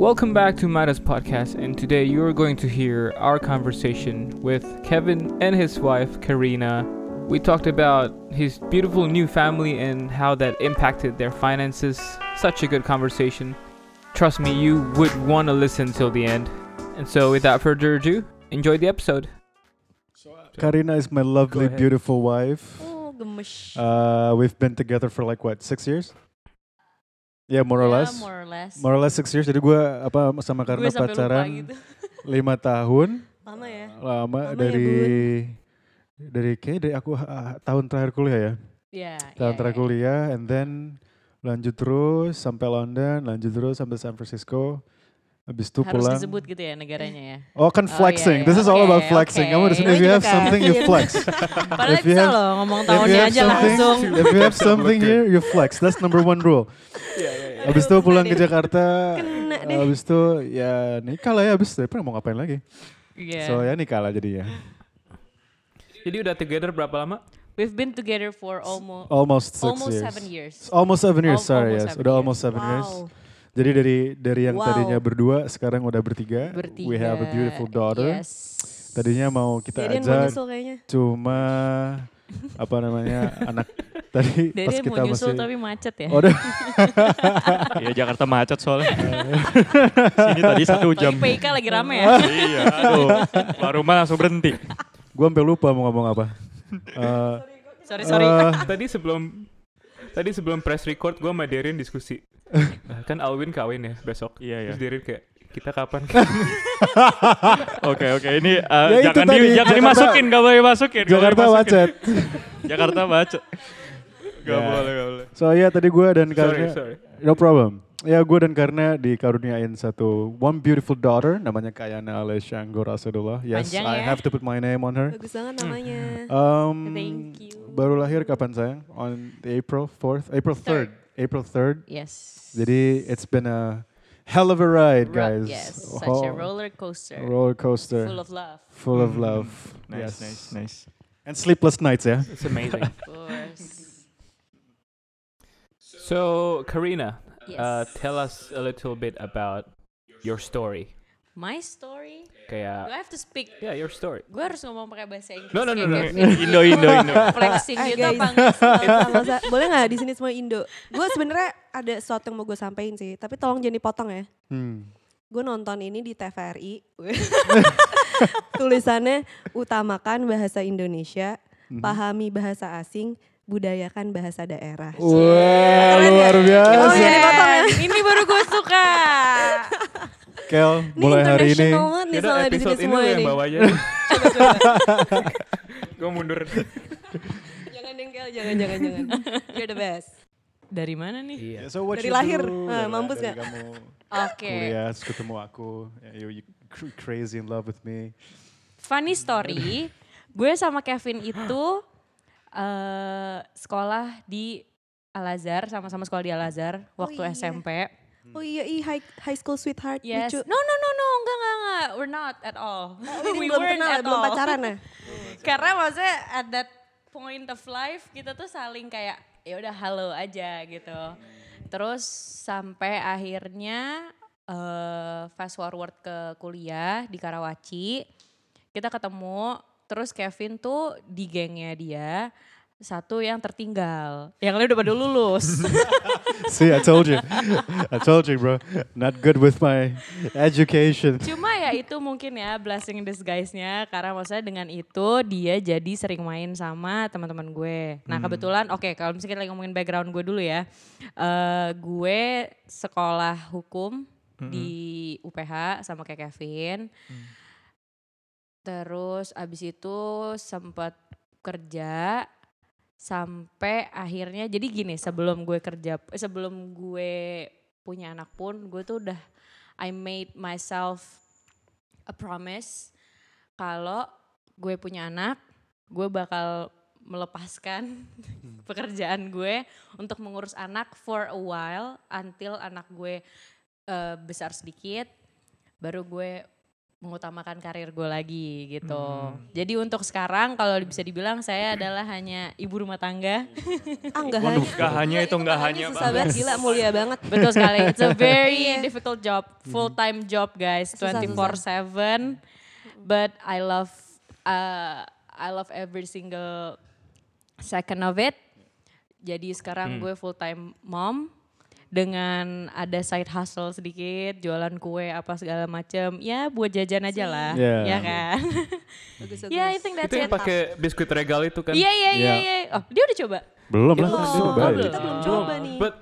Welcome back to Midas Podcast, and today you're going to hear our conversation with Kevin and his wife, Karina. We talked about his beautiful new family and how that impacted their finances. Such a good conversation. Trust me, you would want to listen till the end. And so, without further ado, enjoy the episode. Karina is my lovely, beautiful wife. Oh, gemes. Uh, we've been together for like what six years? Yeah, more or Ya, less. more or less. More or less six years. Jadi gue apa sama sampai lupa pacaran gitu. lima tahun. Lama ya? Lama Lama ya, dari dari kayak dari aku ah, tahun terakhir kuliah ya. Iya. Tahun iya, terakhir iya. kuliah, and then lanjut terus sampai London, lanjut terus sampai San Francisco. Habis itu Harus pulang. disebut gitu ya negaranya ya. Oh kan Oh, flexing. iya, This iya. is all about Oke, flexing. Kamu di sini Oh, if you gitu have kan. something you flex. Padahal If you have- loh ngomong tahunnya aja something, langsung. if you have something here, you flex. That's number one rule. Habis itu pulang ke Jakarta, Kena deh. habis itu ya nikah lah ya, habis daripada mau ngapain lagi. Iya. So ya nikah lah jadinya. Jadi udah together berapa lama? We've been together for almost Almost six almost years. seven years. Almost seven years, Al- sorry almost yes. seven Udah years. almost seven years. Jadi dari dari yang Wow. tadinya berdua, sekarang udah bertiga. Bertiga. We have a beautiful daughter. Yes. Tadinya mau kita mau ajak, nyusul kayaknya. cuma apa namanya anak tadi pas Dede kita mau nyusul masih. tapi macet ya. Oh, udah. Iya Jakarta macet soalnya. Sini tadi satu jam. Lagi PIK lagi rame ya. iya, aduh. Baru mah langsung berhenti. Gue sampai lupa mau ngomong apa. Eh, sorry sorry. eh, tadi sebelum tadi sebelum press record gue sama Derin diskusi kan Alwin kawin ya besok Iya, iya. terus Derin kayak kita kapan Oke, oke. Ini uh, Ya itu jangan, tadi, di, jangan Jakarta- dimasukin, gak boleh masukin. Jakarta macet. Jakarta macet. Gak Ya. boleh, gak boleh. So ya tadi gue dan sorry Karna, sorry no problem. Ya gue dan Karna dikaruniain satu one beautiful daughter namanya Kayana Alessia Anggora Sadullah. Yes, Panjang I ya. have to put my name on her. Bagus banget namanya. Um, Thank you. Baru lahir kapan sayang? On April 4th, April 3rd. April 3rd. Yes. Jadi it's been a hell of a ride, Ro- guys. Yes. Such a roller coaster. roller coaster. Full of love. Full of Hmm. love. Nice, yes. nice, nice. And sleepless nights ya. it's amazing Of course. so Karina Yes. uh, tell us a little bit about your story My story. Do kayak I have to speak? yeah your story Gue harus ngomong pakai bahasa Inggris. No, no, no, no. Indo, Indo, Indo. Flexing gitu apa enggak? Boleh nggak di sini semua Indo? Gue sebenarnya ada sesuatu yang mau gue sampaikan sih, tapi tolong jangan dipotong ya. Hmm. Gue nonton ini di TVRI. Tulisannya utamakan bahasa Indonesia, Mhm. pahami bahasa asing, budayakan bahasa daerah. Wah, Keren luar ya? biasa. Dipotong ya? Ini baru gue suka. Kel, Ini mulai hari ini. international banget nih Yaudah soalnya di sini episode ini yang ini. bawa aja gue mundur Jangan dengkel, jangan, jangan, jangan. You're the best. Dari mana nih? iya Ya, so what Dari you lahir. do, Nah, dari- mampus? Kamu Oke. kuliah, terus ketemu aku. You, you cr- crazy in love with me. Funny story. gue sama Kevin itu eh sekolah di Al Azhar, sama-sama sekolah di Al Azhar waktu iya. SMP. Oh iya, iya high, high school sweetheart, Yes. lucu. No no no no, enggak enggak enggak. We're not at all. Ini We belum weren't kenal, at belum all. pacaran ya? Karena maksudnya at that point of life kita tuh saling kayak ya udah halo aja gitu. Terus sampai akhirnya eh fast forward ke kuliah di Karawaci. Kita ketemu terus Kevin tuh di gengnya dia satu yang tertinggal. Yang lain udah pada lulus. See, I told you. I told you, bro. Not good with my education. Cuma ya itu mungkin ya blessing in disguise-nya karena maksudnya dengan itu dia jadi sering main sama teman-teman gue. Nah kebetulan oke kalau misalnya kita lagi ngomongin background gue dulu ya. eh gue sekolah hukum di UPH sama kayak Kevin. Terus abis itu sempat kerja sampai akhirnya jadi gini sebelum gue kerja sebelum gue punya anak pun gue tuh udah I made myself a promise kalau gue punya anak, gue bakal melepaskan pekerjaan gue untuk mengurus anak for a while until anak gue eh, besar sedikit, baru gue mengutamakan karir gue lagi gitu. Hmm. Jadi untuk sekarang kalau bisa dibilang saya adalah hanya ibu rumah tangga. Ah enggak Waduh, hanya. nggak hanya itu, nggak Makanya hanya Susah banget, gila mulia banget. Betul sekali. It's a very Iya. difficult job, full time job guys, Susah, 24/7. But I love uh, I love every single second of it. Jadi sekarang Hmm. gue full time mom dengan ada side hustle sedikit, jualan kue apa segala macem. Ya buat jajan aja lah, Yeah. ya kan? Bagus, bagus. Ya I think that's Itu yang pakai biskuit regal itu kan? Iya iya iya Yeah. iya. Oh dia udah coba? Belum lah, Belum. Oh, cobain. kita belum coba nih. But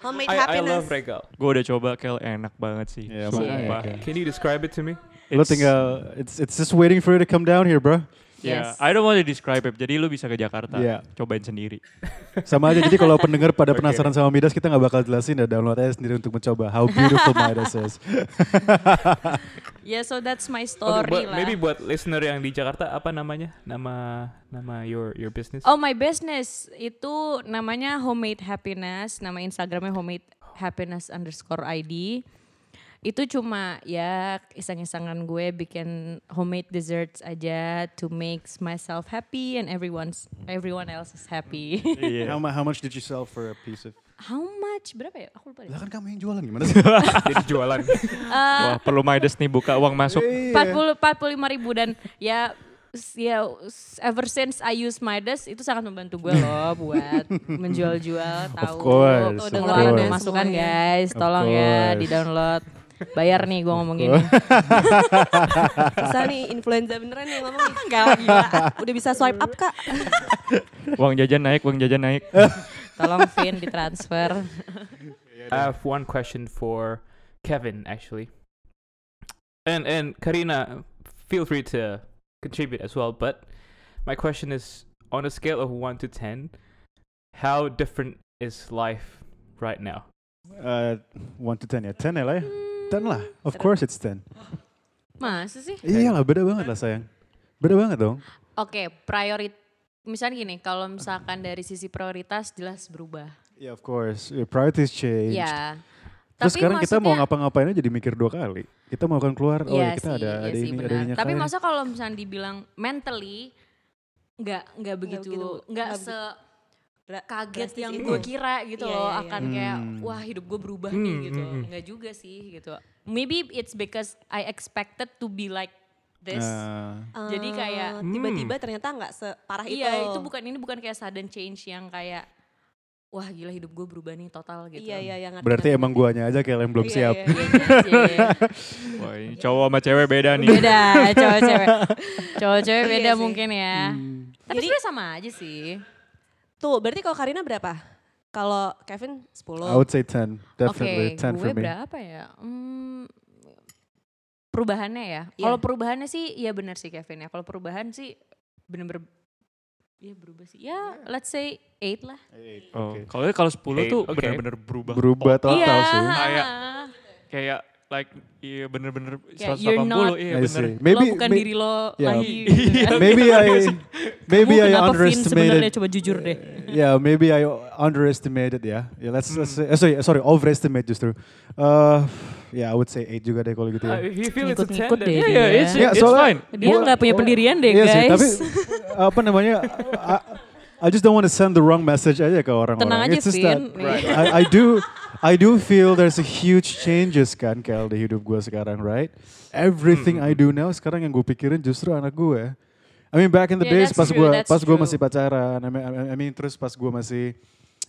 Homemade I, I happiness. love regal. Gue udah coba, Kel enak banget sih. Iya, Sumpah. makanya. Can you describe it to me? Lo It's- tinggal, it's it's just waiting for you to come down here, bro. Ya, Yes. I don't want to describe it. Jadi lu bisa ke Jakarta, Iya. cobain sendiri. Sama aja, jadi kalau pendengar pada Oke. penasaran sama Midas, kita nggak bakal jelasin ya, download aja sendiri untuk mencoba how beautiful Midas is. Yeah, so that's my Okay, story buat- lah. maybe buat listener yang di Jakarta apa namanya? Nama nama your your business? Oh my business itu namanya Homemade Happiness, nama Instagramnya Homemade Happiness underscore ID. Itu cuma ya iseng-isengan gue bikin homemade desserts aja to make myself happy and everyone's everyone else is happy. Iya. How, how much did you sell for a piece of? How much? Berapa ya? Aku lupa deh. Lah kan kamu yang jualan gimana sih? Jadi jualan. Eh, Wah, perlu Midas nih buka uang masuk. Iya. 40 45 ribu dan ya ya ever since I use Midas itu sangat membantu gue loh buat menjual-jual tahu course, tuh of dengerin course. masukan guys Of tolong ya di download bayar nih gue ngomong gini Bisa nih influenza beneran nih ngomong nih. enggak gila Udah bisa swipe up kak. Uang jajan naik, uang jajan naik. tolong Vin ditransfer I have one question for Kevin actually. And and Karina, feel free to contribute as well, but my question is on a scale of 1 to 10, how different is life right now? Uh, one to ten ya, ten ya lah ya. Ten lah, of course it's ten. masa sih Iya lah, beda banget lah sayang. Beda banget dong. oke priorit misalnya gini kalau misalkan dari sisi prioritas jelas berubah Yeah, of course. Your priorities change. ya Terus sekarang kita mau ngapa-ngapain aja jadi mikir dua kali. Kita mau akan keluar, oh ya Iya kita sih, ada iya ada sih, ini, ada benar. ininya Tapi kayak. masa kalau misalnya dibilang mentally nggak nggak begitu nggak se kaget drastis yang gue kira gitu Iya, loh iya, iya. akan kayak Hmm. wah hidup gue berubah Hmm, nih gitu hmm, hmm. nggak juga sih gitu maybe it's because I expected to be like this Ah. Jadi kayak- Eh, tiba-tiba ternyata nggak separah itu. iya itu bukan ini bukan kayak sudden change yang kayak wah gila hidup gue berubah nih total gitu Iya iya yang berarti emang guanya aja kayak yang belum Iya, siap. iya. Iya, iya, iya. Wah, ini cowok sama cewek beda nih. beda cowok cewek cowok cewek Iya beda sih. mungkin ya Hmm. tapi sebenarnya sama aja sih Tuh berarti kalau Karina berapa? Kalau Kevin 10. I would say 10. Definitely Oke, 10 gue for me. berapa ya? Hmm, perubahannya ya. Iya. Kalau perubahannya sih, ya benar sih Kevin ya. Kalau perubahan sih bener-bener ya berubah sih. Ya, let's say 8 lah. Oh, Oke. kalau kalau 10 tuh Oke. benar-benar berubah. Berubah total iya. sih. Kayak- Kayak like iya bener-bener Kayak 180 you're not- iya bener. see. lo Maybe bukan may- diri lo yeah. lagi. Iya. maybe I maybe Kamu I Vin underestimated. coba jujur deh. Yeah, maybe I underestimated ya. Yeah, let's let's Hmm. say, eh, sorry sorry overestimate justru. Uh, yeah, I would say 8 juga deh kalau gitu Uh, ya. if you feel it's a 10, Ngikut-ngikut then deh Iya, dia. iya, it's, Yeah, it's soalnya- fine. Dia nggak punya pendirian deh Iya sih, guys. tapi apa namanya? I, just don't want to send the wrong message aja ke orang-orang. Tenang aja It's just Vin. that I, I do I do feel there's a huge changes kan Kel di hidup gue sekarang, right? Everything I do now sekarang yang gue pikirin justru anak gue. I mean back in the Yeah, days pas gue pas gue masih pacaran, I mean, I- I mean terus pas gue masih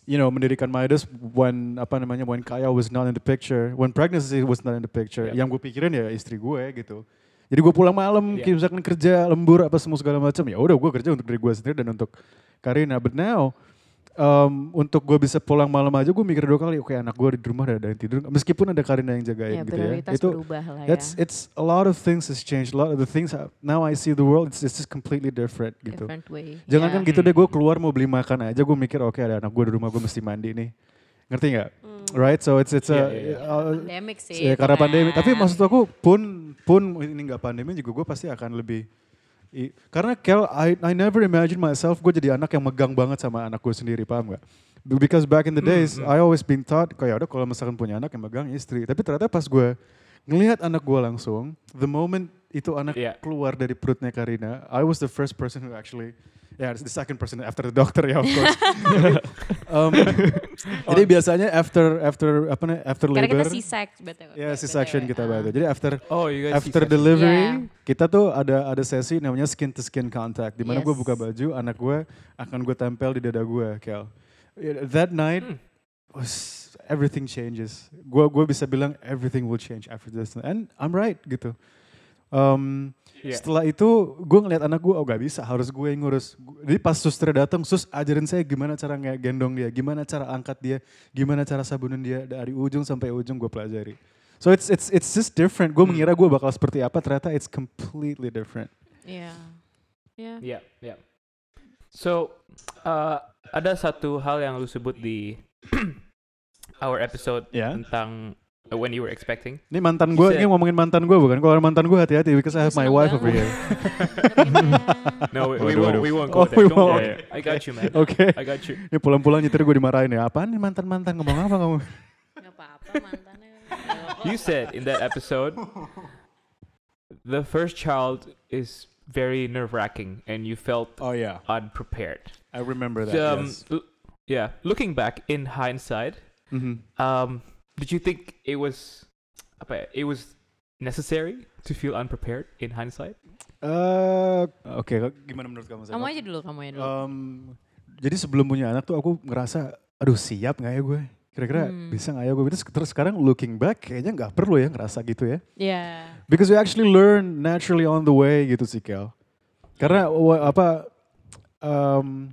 you know mendirikan Midas when apa namanya when Kaya was not in the picture, when pregnancy was not in the picture. Yeah. Yang gue pikirin ya istri gue gitu. Jadi gue pulang malam, Yeah. kayak misalkan kerja lembur apa semua segala macam, ya udah gue kerja untuk diri gue sendiri dan untuk Karina. But now um, untuk gue bisa pulang malam aja gue mikir dua kali, oke anak gue di rumah ada, ada yang tidur, meskipun ada Karina yang jagain Ya, gitu ya. Itu berubah lah ya. That's it's a lot of things has changed. A lot of the things I- now I see the world it's, it's just completely different gitu. Different way. Jangan Ya. kan gitu deh gue keluar mau beli makan aja gue mikir oke ada anak gue di rumah gue mesti mandi nih. Ngerti nggak? Hmm. Right? So it's it's a Iya, iya, iya. uh, Pandemic sih. ya, karena pandemi. kan. Tapi maksud aku pun pun ini nggak pandemi juga gue pasti akan lebih i- karena Kel, I, I never imagine myself gue jadi anak yang megang banget sama anak gue sendiri, paham nggak? Because back in the days, hmm. I always been taught kayak udah kalau misalkan punya anak yang megang istri. Tapi ternyata pas gue ngelihat anak gue langsung, the moment itu anak Iya. keluar dari perutnya Karina, I was the first person who actually Yeah, it's the second person after the doctor ya of course. um, jadi biasanya after after apa nih after Karena labor, kita C-sex betul. ya C-section kita bahas. Jadi after Oh, you guys after C-section. delivery Yeah. kita tuh ada ada sesi namanya skin to skin contact di mana gue Yes. buka baju anak gue akan gue tempel di dada gue Kel Yeah, that night Hmm. was everything changes gue gue bisa bilang everything will change after this and I'm right gitu um, Yeah. setelah itu gue ngeliat anak gue oh gak bisa harus gue yang ngurus Gu- jadi pas suster datang sus ajarin saya gimana cara nge- gendong dia gimana cara angkat dia gimana cara sabunin dia dari ujung sampai ujung gue pelajari so it's it's it's just different gue mengira gue bakal seperti apa ternyata it's completely different Iya. Iya. Yeah, yeah. So, uh, ada satu hal yang lu sebut di our episode Ya. tentang when you were expecting. ini mantan gue ini ngomongin mantan gue bukan kalau mantan gue hati-hati because I have my wife over here No, we, we won't. We won't Oh, go there. we Don't won't. worry. I got you, man. oke I got you. ini pulang-pulang nyetir gue dimarahin ya apaan nih mantan-mantan ngomong apa kamu Gak apa-apa mantannya. You said in that episode, the first child is very nerve-wracking, and you felt oh yeah unprepared. I remember that Um, yes. yeah, looking back in hindsight, Mhm. um, did you think it was, apa ya, it was necessary to feel unprepared in hindsight? Eh, Oke, gimana menurut kamu? Kamu aja dulu, kamu aja dulu. Um, jadi sebelum punya anak tuh aku ngerasa, aduh siap nggak ya gue? Kira-kira Hmm. bisa nggak ya gue? Terus, terus sekarang looking back kayaknya nggak perlu ya ngerasa gitu ya. Iya. Because you actually learn naturally on the way gitu sih Kel. Karena apa, um,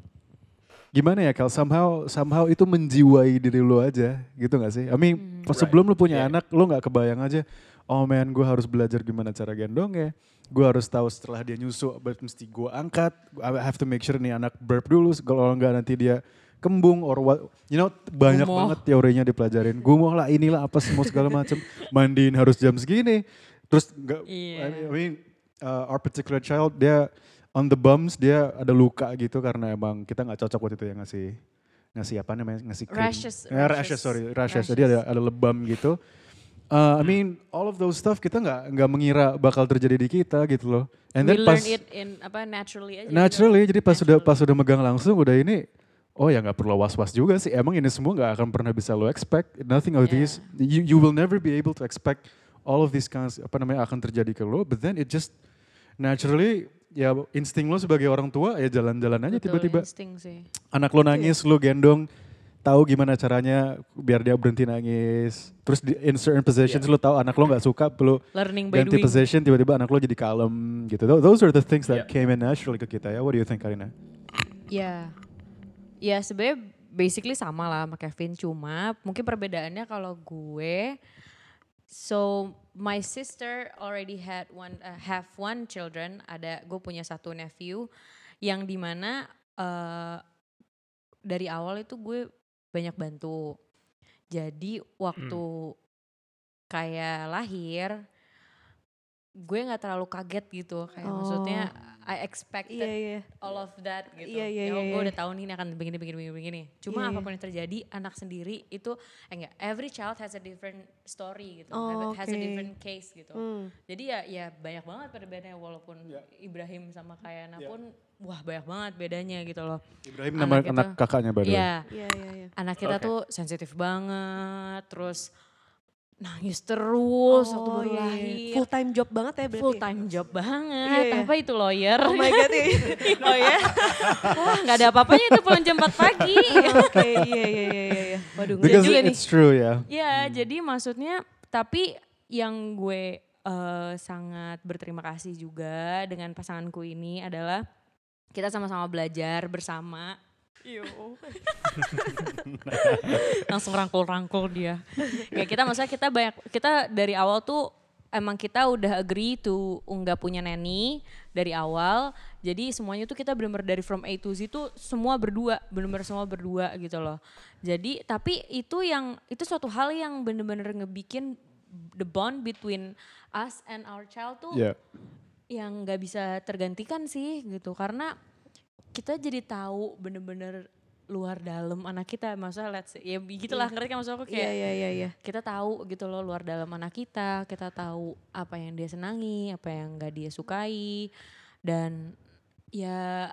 gimana ya Kel? Somehow, somehow itu menjiwai diri lu aja gitu nggak sih? I mean, Hmm. pas Right. sebelum lu punya Yeah. anak, lu nggak kebayang aja. Oh man, gue harus belajar gimana cara gendong ya. Gue harus tahu setelah dia nyusu, mesti gue angkat. I have to make sure nih anak burp dulu. Kalau enggak nanti dia kembung or what. You know, banyak Gumoh. banget teorinya dipelajarin. Gumoh lah, inilah apa semua segala macam. Mandiin harus jam segini. Terus enggak, Iya. I mean, uh, our particular child dia on the bums dia ada luka gitu karena emang kita nggak cocok waktu itu ya ngasih ngasih apa namanya ngasih krim. Rashes, Ya, rashes, rashes, sorry rashes. rashes. Jadi ada ada lebam gitu. Uh, I mean all of those stuff kita nggak nggak mengira bakal terjadi di kita gitu loh. And We then pas learn it in apa naturally aja. gitu. naturally jadi pas sudah Naturally. pas sudah megang langsung udah ini oh ya nggak perlu was-was juga sih. Emang ini semua nggak akan pernah bisa lo expect. Nothing of Yeah. these you you will never be able to expect all of these kinds apa namanya akan terjadi ke lo. But then it just naturally ya insting lo sebagai orang tua ya jalan-jalan aja tiba-tiba insting sih. anak lo nangis lo gendong tahu gimana caranya biar dia berhenti nangis. Terus di in certain positions lo tahu anak lo nggak suka perlu Learning by ganti doing. position tiba-tiba anak lo jadi kalem gitu. Tho- Those are the things that Yeah. came in naturally ke kita ya. What do you think Karina? Ya, ya sebenarnya basically sama lah sama Kevin cuma mungkin perbedaannya kalau gue, so my sister already had one uh, have one children, ada gue punya satu nephew yang di mana uh, dari awal itu gue banyak bantu. Jadi waktu kayak lahir, gue nggak terlalu kaget gitu, kayak maksudnya I expected Iya, iya. all of that gitu. Iya, iya, Ya, iya, gue iya. udah tahu nih ini akan begini, begini, begini, begini. Cuma Iya, iya. apa pun yang terjadi, anak sendiri itu, eh enggak, every child has a different story gitu. Oh, has a oke. different case gitu. Hmm. Jadi ya ya banyak banget perbedaannya walaupun Ibrahim sama Kayana pun, wah banyak banget bedanya gitu loh. Ibrahim Anak nama itu- anak kakaknya by the way. Iya, Iya, iya, iya. anak kita Oke. tuh sensitif banget, terus nangis terus waktu Oh, baru iya, iya. lahir. Full time job banget ya berarti. Full time job banget. Iya, iya. Apa itu lawyer? Oh my god. iya. oh ya? Wah nggak ada apa-apanya itu pulang jam 4 pagi. Oke, iya, iya, iya, iya, iya. Waduh, Because juga nih. it's true ya. ya jadi maksudnya tapi yang gue eh, sangat berterima kasih juga dengan pasanganku ini adalah kita sama-sama belajar bersama. Langsung rangkul-rangkul dia. Kayak kita maksudnya kita banyak kita dari awal tuh emang kita udah agree to nggak punya nanny dari awal. Jadi semuanya tuh kita benar-benar dari from A to Z tuh semua berdua, benar-benar semua berdua gitu loh. Jadi tapi itu yang itu suatu hal yang benar-benar ngebikin the bond between us and our child tuh Iya. yang nggak bisa tergantikan sih gitu karena kita jadi tahu bener-bener luar dalam anak kita maksudnya let's say, ya gitulah ngerti kan maksud aku Iya kayak iya iya iya. kita tahu gitu loh luar dalam anak kita kita tahu apa yang dia senangi apa yang nggak dia sukai dan ya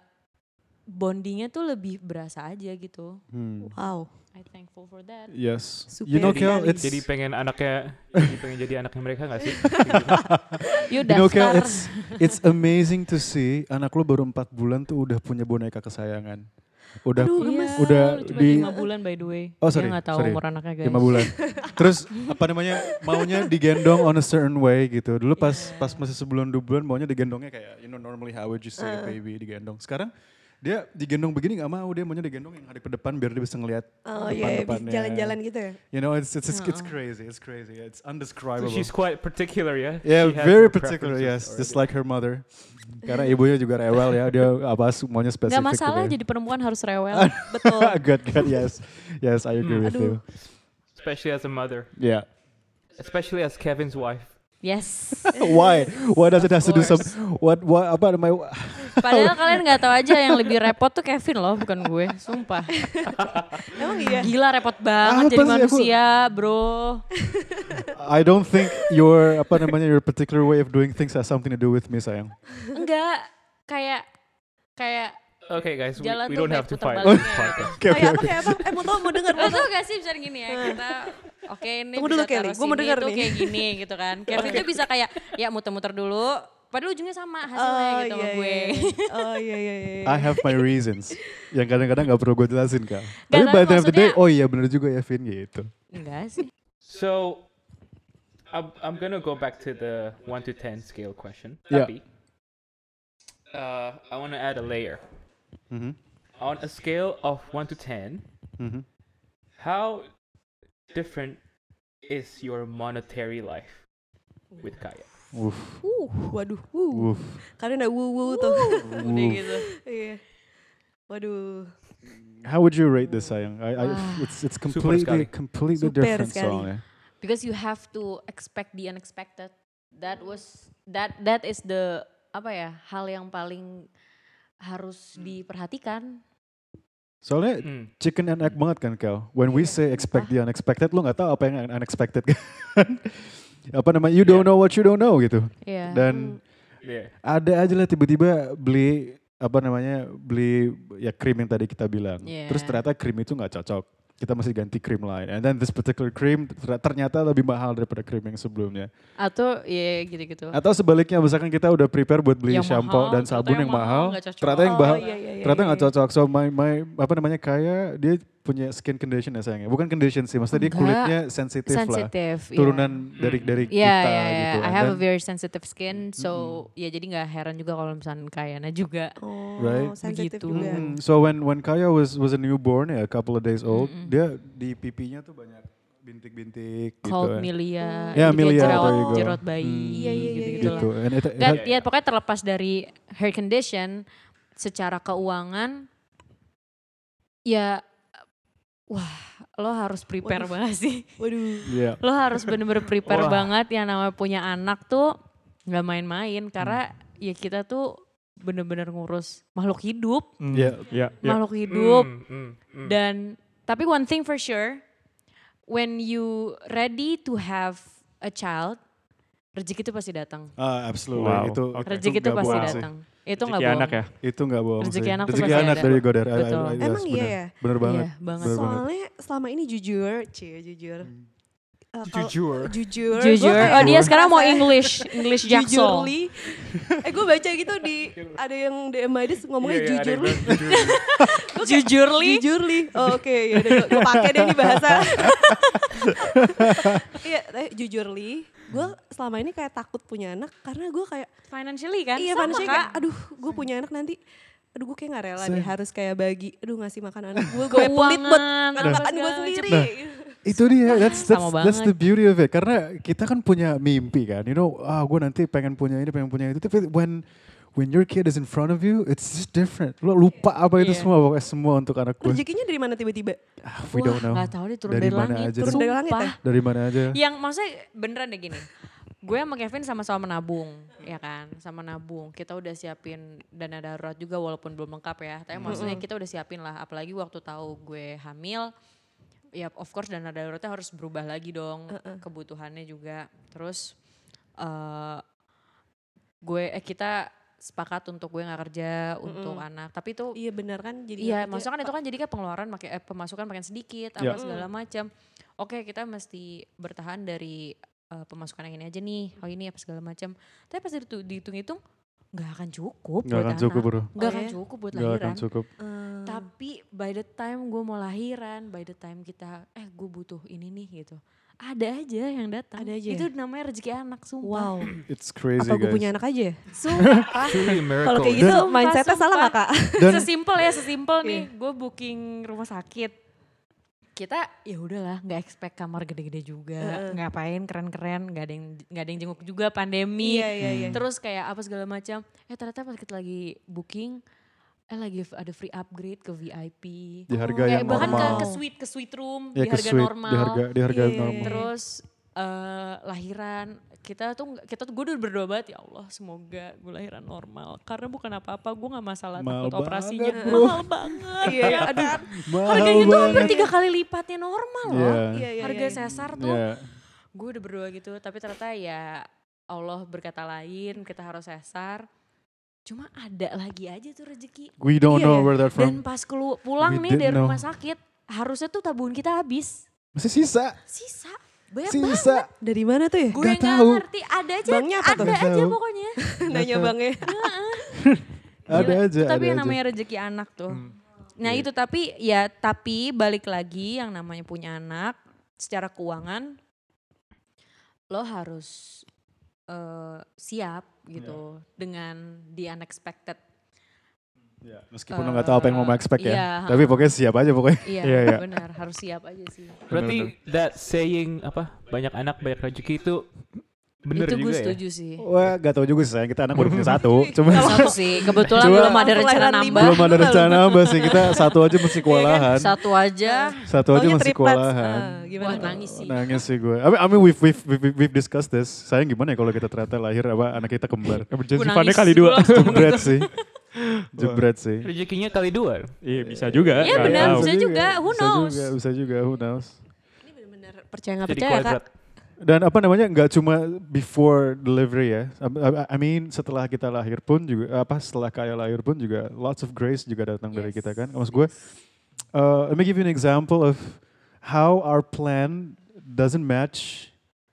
bondingnya tuh lebih berasa aja gitu Hmm. Wow. I thankful for that Yes. Super you know, Kel, it's Jadi pengen anaknya, jadi pengen jadi anaknya mereka gak sih? Yuk you know, Kel, it's it's amazing to see anak lo baru empat bulan tuh udah punya boneka kesayangan. Udah Aduh, Iya, udah cuma di- lima bulan by the way Oh, sorry, dia tahu sorry. umur anaknya guys lima bulan. Terus apa namanya maunya digendong on a certain way gitu. Dulu pas Yeah. pas masih sebulan dua bulan maunya digendongnya kayak you know normally how would you say a Uh. baby digendong. Sekarang dia digendong begini nggak mau dia maunya digendong yang hadap ke depan biar dia bisa ngeliat Oh depan iya, iya, depannya. jalan-jalan gitu ya. You know it's it's it's, it's Uh-uh. crazy it's crazy it's So undescribable. she's quite particular ya? Yeah, has very particular. Yes, preferences just already. like her mother. Karena ibunya juga rewel ya, dia apa semuanya spesifik. Gak masalah gitu ya. jadi perempuan harus rewel Betul. good, good, yes, yes, I agree Hmm. with Aduh. you. Especially as a mother. Yeah. Especially as Kevin's wife. yes Why? Why does it have to do some? course. What? What? Apa namanya? Padahal kalian nggak tahu aja yang lebih repot tuh Kevin loh bukan gue sumpah Emang iya. gila repot banget Apa jadi sih? Aku- manusia bro I don't think your apa namanya your particular way of doing things has something to do with me sayang. enggak kayak kayak Okay guys, we, Jalan we don't have to fight podcast. Oke oke Kayak apa oke. kayak apa? Eh mau tau mau denger mau tau gak sih misalnya gini ya kita oke ini Tunggu bisa dulu, Kelly. Gua mau denger tuh nih. kayak gini gitu kan Kevin tuh bisa kayak ya muter-muter dulu padahal ujungnya sama hasilnya Oh gitu sama iya gue iya. iya. Oh iya iya iya. I have my reasons yang kadang-kadang nggak perlu gue jelasin kak. Tapi by the end of the day, oh iya bener juga ya Vin gitu. enggak sih So, I'm, I'm gonna go back to the 1 to 10 scale question. Yeah. Tapi, uh, I want to add a layer. Mhm, On a scale of 1 to 10, mhm. how different is your monetary life with Kaya? Uff, Uh, waduh. Uh. uff. Karena udah wuh wuh tuh. udah gitu Iya. Waduh. How would you rate this sayang? I, I, Ah. it's it's completely completely Super different sekali. soalnya. because you have to expect the unexpected that was that that is the apa ya hal yang paling harus diperhatikan Soalnya Hmm. chicken and egg banget kan Kel. When we Iya, say expect sumpah. the unexpected, lo nggak tahu apa yang unexpected kan? apa namanya? You don't know what you don't know gitu. Iya. Dan Yeah. ada aja lah tiba-tiba beli apa namanya beli ya krim yang tadi kita bilang. Iya. Terus ternyata krim itu nggak cocok. Kita mesti ganti krim lain. And then this particular cream ter- ternyata lebih mahal daripada krim yang sebelumnya. atau ya gitu-gitu Atau sebaliknya misalkan kita udah prepare buat beli Yang shampoo mahal, dan ternyata sabun yang yang, mahal mahal, ternyata yang Oh, bahal, iya, iya, iya, ternyata iya, nggak iya. cocok. So my my apa namanya kaya dia punya skin condition ya sayangnya. Bukan condition sih, maksudnya dia kulitnya sensitif lah. sensitif iya. Turunan dari dari Iya, kita iya, iya. gitu. I And have a very sensitive skin, so ya jadi nggak heran juga kalau misalnya Kayana juga. Oh, Right. sensitif Begitu. juga. Mm, so when when Kaya was was a newborn ya, a couple of days old, Mm-mm. dia di pipinya tuh banyak bintik-bintik gitu. Cold ya. milia, Ya, gitu milia, go. jerawat bayi, Hmm. Iya, iya, iya, gitu-gitu gitu. lah. And it, it Gak, had- ya pokoknya terlepas dari hair condition, secara keuangan, ya, wah, lo harus prepare Waduh. banget sih. Waduh. yeah. Lo harus bener-bener prepare Wah. banget yang namanya punya anak tuh nggak main-main karena ya kita tuh bener-bener ngurus makhluk hidup, Hmm. Yeah. Ya, ya. makhluk hidup Mm, mm, mm. dan tapi one thing for sure, when you ready to have a child, rezeki itu pasti datang. Ah, absolutely. Wow. Itu Oke. Rezeki itu pasti sih. Itu nggak bohong. anak ya. Itu nggak bohong Rezeki sih. anak Rezeki anak ada. dari go there. I- I- Betul. Yes, Emang iya bener. ya? Bener banget. Iya, banget. Bener banget. Soalnya selama ini jujur, cie jujur. Eh, kalau- Jujur. Jujur. Jujur. kayak Oh dia sekarang mau English, English. Jujurly. eh gue baca gitu di ada yang DM Aidis ngomongnya Iya, iya, yang jujurly. Jujurly. Jujurly. Oh, Oke, ya udah gue pakai deh ini bahasa. Iya, jujurly. Gue selama ini kayak takut punya anak karena gue kayak Financially kan? iya Sama, Kak. kayak aduh gue punya anak nanti aduh gue kayak gak rela deh harus kayak bagi aduh ngasih makan anak gue gue pelit buat makan gue sendiri Nah, Itu dia, that's, that's, Sama that's the beauty of it. Karena kita kan punya mimpi kan, you know, ah gue nanti pengen punya ini, pengen punya itu. Tapi when when your kid is in front of you, it's just different. Lo lupa apa itu Iya. semua, pokoknya semua untuk anak gue. rezekinya dari mana tiba-tiba Ah, we don't know. Wah, gak tahu deh turun Dari dari, mana langit. aja Turun dari langit ya? Dari mana aja. Yang maksudnya beneran deh gini. gue sama Kevin sama-sama menabung, ya kan, sama nabung. Kita udah siapin dana darurat juga walaupun belum lengkap ya. Tapi maksudnya kita udah siapin lah. Apalagi waktu tahu gue hamil, ya of course dana daruratnya harus berubah lagi dong, kebutuhannya juga. Terus eh gue eh kita sepakat untuk gue nggak kerja untuk anak. Tapi itu Iya benar kan jadi Iya, maksudnya kan itu kan jadi kan pengeluaran makin eh, pemasukan makin sedikit Iya. apa segala macam. Oke, kita mesti bertahan dari eh, pemasukan yang ini aja nih. Oh ini apa segala macam. Tapi pas dihitung- dihitung-hitung nggak akan cukup Nggak buat akan anak. cukup bro. Nggak Oh, akan ya? cukup buat Nggak akan lahiran. cukup. Eh, Tapi by the time gue mau lahiran, by the time kita eh gue butuh ini nih gitu. Ada aja yang datang. Ada aja Itu namanya rezeki anak, sumpah. wow. It's crazy Apa gue guys. punya anak aja ya? Sumpah. Truly a miracle. Kalau kayak ya. gitu mindsetnya salah gak kak? Sesimpel ya sesimpel nih Iya. gue booking rumah sakit kita ya udahlah nggak expect kamar gede-gede juga Heeh. ngapain keren-keren nggak ada yang nggak ada yang jenguk juga pandemi Iya iya iya. terus kayak apa segala macam eh ternyata pas kita lagi booking eh lagi ada free upgrade ke VIP di harga kayak yang bahkan ke, normal. ke suite ke suite room ya di ke harga suite, normal di harga di harga Iya, iya, normal. iya. terus eh, lahiran kita tuh kita tuh gue udah berdoa banget ya Allah semoga gue lahiran normal karena bukan apa-apa gue nggak masalah Mahal takut operasinya banget, bro. mahal banget Iya, ya kan Mahal harganya tuh hampir tiga kali lipatnya normal loh Iya. Iya, iya, harga iya. sesar tuh Iya. gue udah berdoa gitu tapi ternyata ya Allah berkata lain kita harus sesar cuma ada lagi aja tuh rezeki We don't Iya, know where that dan from. pas kelu pulang We nih dari know. rumah sakit harusnya tuh tabungan kita habis Masih sisa. sisa banyak banget Sisa. Dari mana tuh ya? gue Nggak nggak tahu. ngerti ada aja Banknya apa tuh? ada aja tahu. pokoknya Nanya bangnya. Ada aja, tapi ada yang aja. namanya rezeki anak tuh Hmm. nah Iya. itu tapi ya tapi balik lagi yang namanya punya anak secara keuangan lo harus eh, siap gitu dengan the unexpected Ya, meskipun lo nggak tahu apa yang mau Eh, expect ya. iya, Tapi pokoknya siap aja pokoknya. iya, Iya, iya. benar harus siap aja sih Berarti that saying apa banyak anak banyak rezeki itu bener itu gue juga ya. setuju sih Wah gak tau juga sih sayang kita anak baru punya satu. Cuma satu sih kebetulan Cuma- belum ada rencana nambah belum ada rencana nambah sih. Kita satu aja masih kewalahan. satu aja Satu aja masih kewalahan. Ah, gimana? Wah, nangis sih Nangis sih gue. I mean, I mean we've, we've, we've, we've discussed this. Sayang gimana ya kalau kita ternyata lahir apa anak kita kembar. Emergency fundnya kali dua. Jebret sih. Jebret sih. Rezekinya kali dua. Iya bisa juga. Iya, benar, tahu. bisa juga, who bisa knows? juga, bisa juga, who knows. Ini bener-bener percaya nggak percaya kak? kuadrat. Dan apa namanya nggak cuma before delivery ya. I, mean setelah kita lahir pun juga apa setelah kaya lahir pun juga lots of grace juga datang dari Yes. kita kan. Maksud gue, uh, let me give you an example of how our plan doesn't match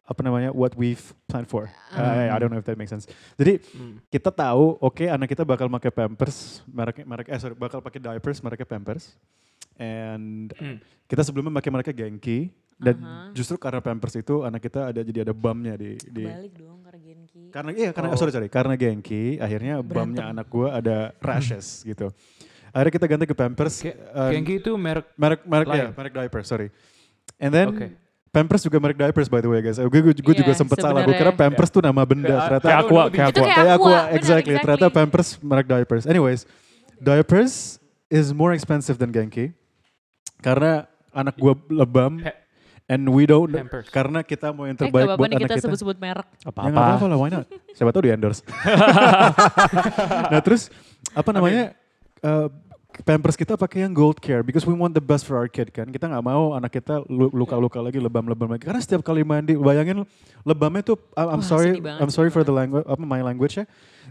apa namanya what we've planned for. Uh, I don't know if that makes sense. Jadi Hmm. kita tahu oke anak kita bakal pakai Pampers merek merek eh sorry bakal pakai diapers mereknya Pampers. And Hmm. kita sebelumnya pakai mereknya Genki dan Aha. justru karena Pampers itu anak kita ada jadi ada bumnya di di balik dong karena Genki karena iya karena Oh. sorry sorry karena Genki akhirnya bumnya Berantem. anak gua ada rashes gitu. Akhirnya kita ganti ke Pampers. Um, Genki itu merek merek merek ya lain. merek diaper sorry. And then Oke. Pampers juga merek diapers by the way guys. Gue juga Iya, sempet salah. Gue kira. Pampers tuh nama benda. Kayak- ternyata Kayak aqua, kayak aqua. kayak aqua, aqua, benar, exactly. Ternyata exactly. Pampers merek diapers. Anyways, diapers is more expensive than Genki karena anak gua lebam and we don't Pampers. karena kita mau yang Eh, terbaik gak apa-apa buat nih anak kita kita. sebut-sebut merek. Ya Apa-apa. apa-apa lah, why not? Siapa tahu di endorse. nah terus apa namanya? uh, Pampers kita pakai yang Gold Care because we want the best for our kid kan. Kita nggak mau anak kita lu- luka-luka lagi, lebam-lebam lagi. Karena setiap kali mandi, bayangin lebamnya tuh, I'm Wah, sorry, I'm sorry for the language, apa my language ya.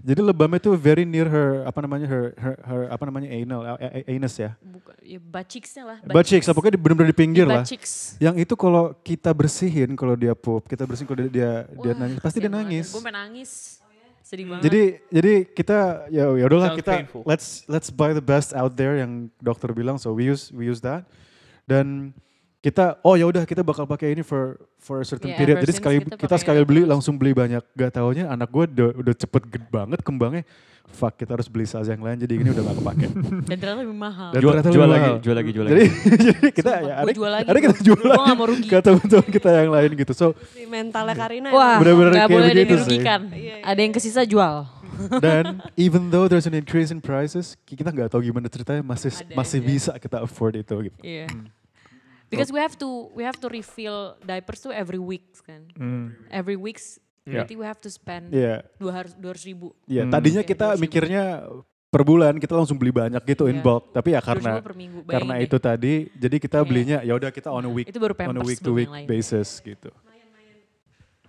Jadi lebamnya tuh very near her, apa namanya her, her, her apa namanya anal, anus ya. Bukan, ya lah. Lah, pokoknya di- bener-bener di pinggir lah. Yang itu kalau kita bersihin, kalau dia pup, kita bersihin kalau dia dia, dia Wah, nangis, pasti dia nangis. Gue nangis. Sedih banget. Jadi jadi kita ya ya udahlah Sounds kita painful. let's let's buy the best out there yang dokter bilang so we use we use that dan kita oh ya udah kita bakal pakai ini for for a certain Yeah, period jadi sekali kita kita, sekali beli terus. langsung beli banyak gak taunya anak gue udah, udah cepet gede banget kembangnya fuck kita harus beli size yang lain jadi ini udah gak kepake Dan ternyata lebih mahal. Dan Jual, ternyata jual lebih lagi, mahal. jual lagi, jual jadi, lagi. jadi kita Sumpah, ya ada, jual lagi ada kita jual lagi nggak mau rugi. ke teman-teman kita yang lain gitu so Si mentalnya Karina Wah. Bener-bener kayak boleh ada dirugikan. Iya, iya. Ada yang kesisa jual. Dan even though there's an increase in prices, kita nggak tahu gimana ceritanya masih Ada masih aja. bisa kita afford itu gitu. Iya. Because we have to we have to refill diapers tuh every week kan. Hmm. Every weeks Iya. berarti we have to spend Iya, dua harus dua ribu. iya. Hmm. Tadinya Oke, kita 200 ribu. mikirnya per bulan kita langsung beli banyak gitu in Iya. bulk, tapi ya 200 karena minggu. karena bayangin itu tadi, jadi kita Iya. belinya ya udah kita on a week deh. itu baru on a week to week basis gitu.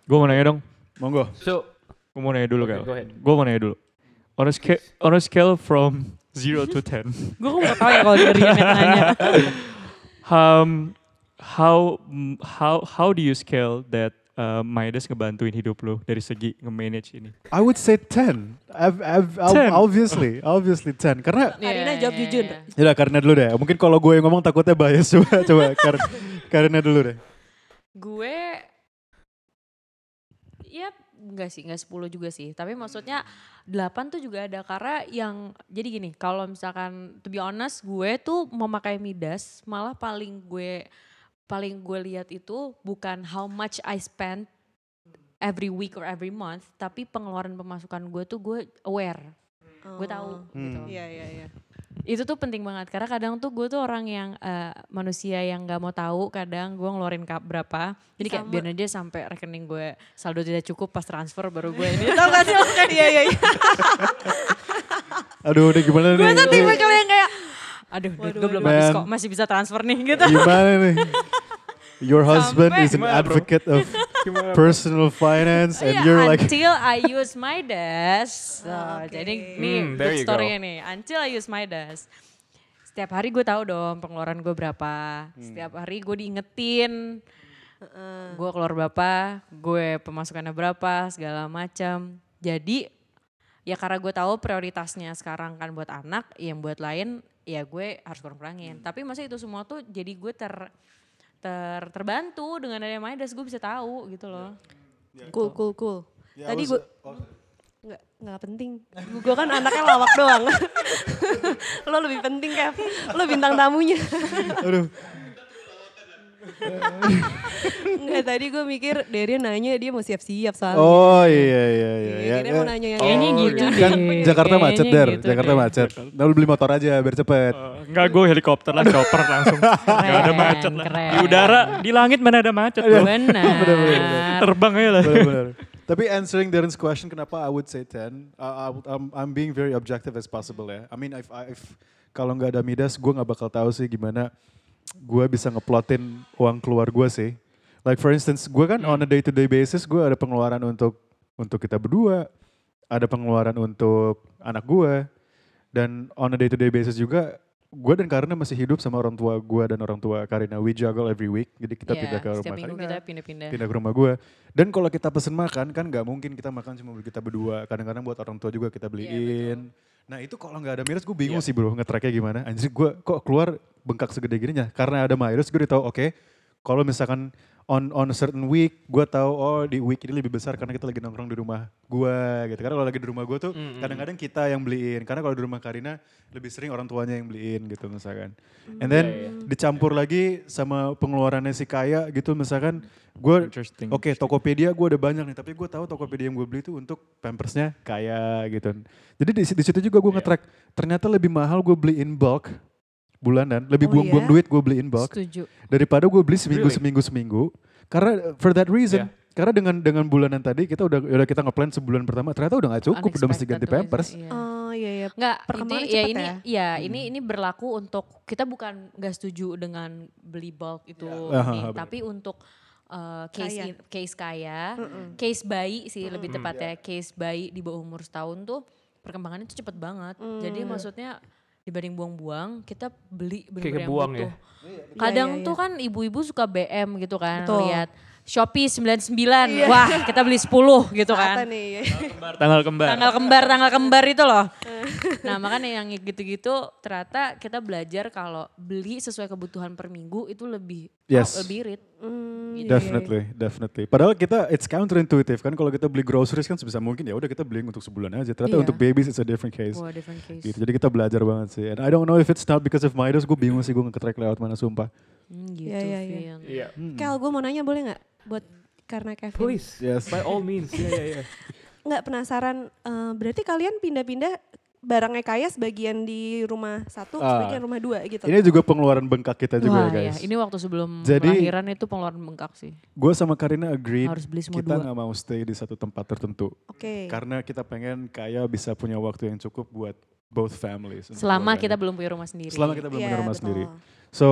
Gue mau nanya dong. Monggo. So, Gue mau nanya dulu Okay, kan. go ahead. Gue mau nanya dulu. On a, scale, on a scale from 0 to 10. Gue kok gak tau ya kalau dari yang nanya. um, how how how do you scale that uh, Midas ngebantuin hidup lo dari segi nge-manage ini? I would say 10. I've, I've, 10. obviously, obviously 10. Karena Karina Iya, jawab jujur. iya. Ya karena dulu deh. Mungkin kalau gue yang ngomong takutnya bias coba coba Kar karena dulu deh. Gue ya enggak sih, enggak 10 juga sih. Tapi maksudnya 8 tuh juga ada karena yang jadi gini, kalau misalkan to be honest gue tuh memakai Midas malah paling gue paling gue lihat itu bukan how much I spend every week or every month, tapi pengeluaran pemasukan gue tuh gue aware. Gue tahu Oh. gitu. Hmm. Iya iya iya. Itu tuh penting banget karena kadang tuh gue tuh orang yang eh, manusia yang nggak mau tahu kadang gue ngeluarin kap berapa jadi kayak Sama. biar aja sampai rekening gue saldo tidak cukup pas transfer baru gue ini tau gak sih kayak Iya iya iya. Aduh, ini gimana nih? gue tuh tipe kalau yang kayak aduh duit Waduh, gue belum habis kok masih bisa transfer nih gitu Gimana nih? Your husband Sampai- is an advocate of personal finance and Iya, you're like until I use my dash. So, Oke. Jadi ini Hmm, there good you story go. nih. Until I use my dash. Setiap hari gue tahu dong pengeluaran gue berapa. Setiap hari gue diingetin. Gue keluar berapa, gue pemasukannya berapa, segala macam. Jadi ya karena gue tahu prioritasnya sekarang kan buat anak, yang buat lain ya gue harus kurang-kurangin. Tapi masa itu semua tuh jadi gue ter ter terbantu dengan adanya Midas gue bisa tahu gitu loh. Cool cool cool. Ya, Tadi gue nggak nggak penting. Gue kan anaknya lawak doang. lo lebih penting Kev. Lo bintang tamunya. Aduh, Enggak tadi gue mikir Darian nanya dia mau siap-siap soalnya. Oh iya iya iya. Iya, ya, kirain ya. mau nanya yang Kayaknya yang gitu. Kan deh. Jakarta macet der, gitu Jakarta deh. macet. Lalu beli motor aja biar cepet. Uh, enggak, gue helikopter lah, chopper langsung. Gak ada macet lah. keren. Di udara, di langit mana ada macet. Benar. Terbang aja lah. Benar-benar. Tapi answering Darren's question, kenapa I would say 10? Uh, I I'm, I'm being very objective as possible ya. I mean, if, if kalau nggak ada Midas, gue nggak bakal tahu sih gimana gue bisa ngeplotin uang keluar gue sih. Like for instance, gue kan on a day to day basis, gue ada pengeluaran untuk untuk kita berdua, ada pengeluaran untuk anak gue, dan on a day to day basis juga gue dan Karina masih hidup sama orang tua gue dan orang tua Karina. We juggle every week, jadi kita Iya, pindah ke rumah setiap minggu Karina kita pindah-pindah. pindah ke rumah gue. Dan kalau kita pesen makan kan nggak mungkin kita makan cuma kita berdua. Kadang-kadang buat orang tua juga kita beliin. Nah itu kalau nggak ada Miras gue bingung sih bro nge-tracknya gimana. Anjir gue kok keluar bengkak segede gininya. Karena ada Miras gue udah tahu oke kalau misalkan on on a certain week gue tahu oh di week ini lebih besar karena kita lagi nongkrong di rumah gue gitu. Karena kalau lagi di rumah gue tuh Mm-mm. kadang-kadang kita yang beliin. Karena kalau di rumah Karina lebih sering orang tuanya yang beliin gitu misalkan. And then Iya, iya. dicampur lagi sama pengeluarannya si kaya gitu misalkan gue. Oke, Tokopedia gue ada banyak nih, tapi gue tahu Tokopedia yang gue beli itu untuk pampersnya kaya gitu. Jadi di, di situ juga gue Iya. nge-track, ternyata lebih mahal gue beli in bulk bulanan, lebih Oh buang-buang iya? duit gue beli in bulk Setuju. daripada gue beli seminggu Really? seminggu seminggu. Karena for that reason, Yeah. karena dengan dengan bulanan tadi kita udah udah kita ngeplan sebulan pertama, ternyata udah gak cukup, udah mesti Unexpected ganti biasanya, pampers. iya. Oh iya iya. Enggak, Perkembangannya ini ya ini ya? ya ini ini berlaku untuk kita bukan nggak setuju dengan beli bulk itu Ya. ini, Aha, benar. tapi untuk uh, case Kaya. in- case kaya, Mm-mm. case bayi sih lebih Mm-mm. tepatnya case bayi di bawah umur setahun tuh perkembangannya tuh cepet banget. Jadi Mm. maksudnya dibanding buang-buang kita beli bener-bener yang kebuang butuh. ya? Kadang Iya, iya, tuh iya. kan ibu-ibu suka BM gitu kan Betul. lihat Shopee 99, Iya. wah kita beli 10 gitu kan. nih? Tanggal kembar. Tanggal kembar, tanggal kembar itu loh. Nah makanya yang gitu-gitu ternyata kita belajar kalau beli sesuai kebutuhan per minggu itu lebih Yes. lebih irit. Hmm, iya, iya, iya. Definitely, definitely. Padahal kita it's counterintuitive kan kalau kita beli groceries kan sebisa mungkin ya udah kita beli untuk sebulan aja. Ternyata Iya. untuk babies it's a different case. Wah different case. Gitu. Jadi kita belajar banget sih. And I don't know if it's not because of Midas, gue bingung sih gue nge-track lewat mana sumpah. Hmm, gitu Iya, iya, iya. Vin. Iya. Kel, gue mau nanya boleh nggak buat karena Kevin? Please. Yes. By all means. Iya, iya, iya. Nggak penasaran, eh, berarti kalian pindah-pindah barangnya kaya sebagian di rumah satu, Ah. sebagian rumah dua gitu. Ini juga pengeluaran bengkak kita juga Wah ya ya, guys. ini waktu sebelum Jadi- lahiran itu pengeluaran bengkak sih. Gue sama Karina agree Harus beli semua kita dua. nggak mau stay di satu tempat tertentu. Oke. Karena kita pengen kaya bisa punya waktu yang cukup buat both families. Selama kita belum punya rumah sendiri. Selama kita belum Iya, punya rumah betul. sendiri. So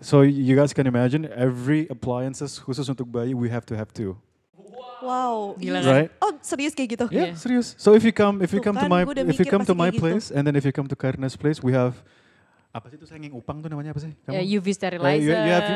so you guys can imagine every appliances khusus untuk bayi we have to have two. Wow. Gila iya. kan? Right? Oh serius kayak gitu? Yeah, Iya. serius. So if you come if you Tuh come to kan, my if you come to my gitu. place and then if you come to Karina's place we have apa sih itu senging upang tuh namanya apa sih? Ya, Kamu? UV Eh, sterilizer. you, you have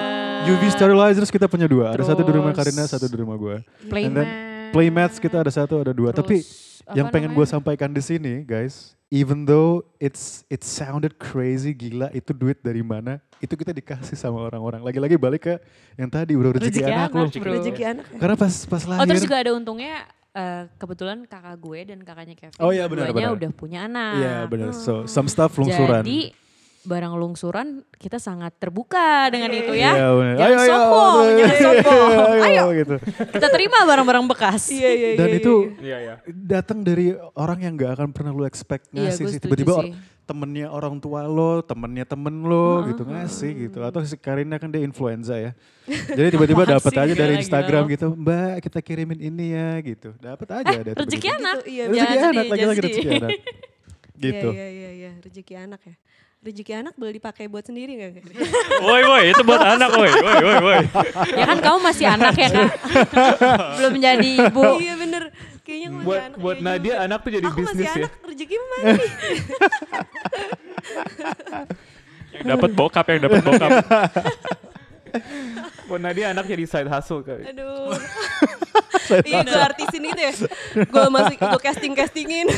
UV sterilizers kita punya dua. Ada satu di rumah Terus- Karina, satu di rumah gue. Playmat. And then Playmats kita ada satu, ada dua. Tapi Terus, apa yang pengen gue sampaikan di sini, guys, even though it's it sounded crazy gila itu duit dari mana? Itu kita dikasih sama orang-orang. Lagi-lagi balik ke yang tadi udah rezeki, Rezeki anak, anak, bro. Rezeki anak ya? Karena pas pas lahir. Oh terus juga ada untungnya eh, kebetulan kakak gue dan kakaknya Kevin Oh, iya, benar, benar. udah punya anak. Iya benar. So some stuff lungsuran. Jadi barang lungsuran kita sangat terbuka dengan itu ya. Iya. Jangan Ayo, sombong, ayo, jangan ayo, sombong. ayo, Ayo. gitu. Kita terima barang-barang bekas. Iya iya iya. Dan iya, itu iya. Iya ya. datang dari orang yang gak akan pernah lu expect Iya, ngasih gue sih. Tiba-tiba sih. or- temennya orang tua lo, temennya temen lo gitu ngasih gitu. Atau si Karina kan dia influenza ya. Jadi tiba-tiba dapat aja dari Gila, Instagram gila. gitu, Mbak kita kirimin ini ya gitu. Dapat aja ada Eh, Rezeki tiba-tiba. anak. Gitu, iya, Rezeki anak, lagi-lagi rezeki anak. Gitu. Iya iya iya, rezeki anak ya. Rezeki anak boleh dipakai buat sendiri gak? Woi woi itu buat anak woi woi woi woi. Ya kan kamu masih anak ya kak. Belum jadi ibu. iya bener. Kayaknya gue Buat masih anak. buat Nadia juga. anak tuh jadi Aku masih bisnis ya. anak, rezeki mana nih? Yang dapat bokap yang dapat bokap. Buat Nadia anak jadi side hustle kali. Aduh. Iya gue artisin gitu ya. Gue masih gue casting castingin.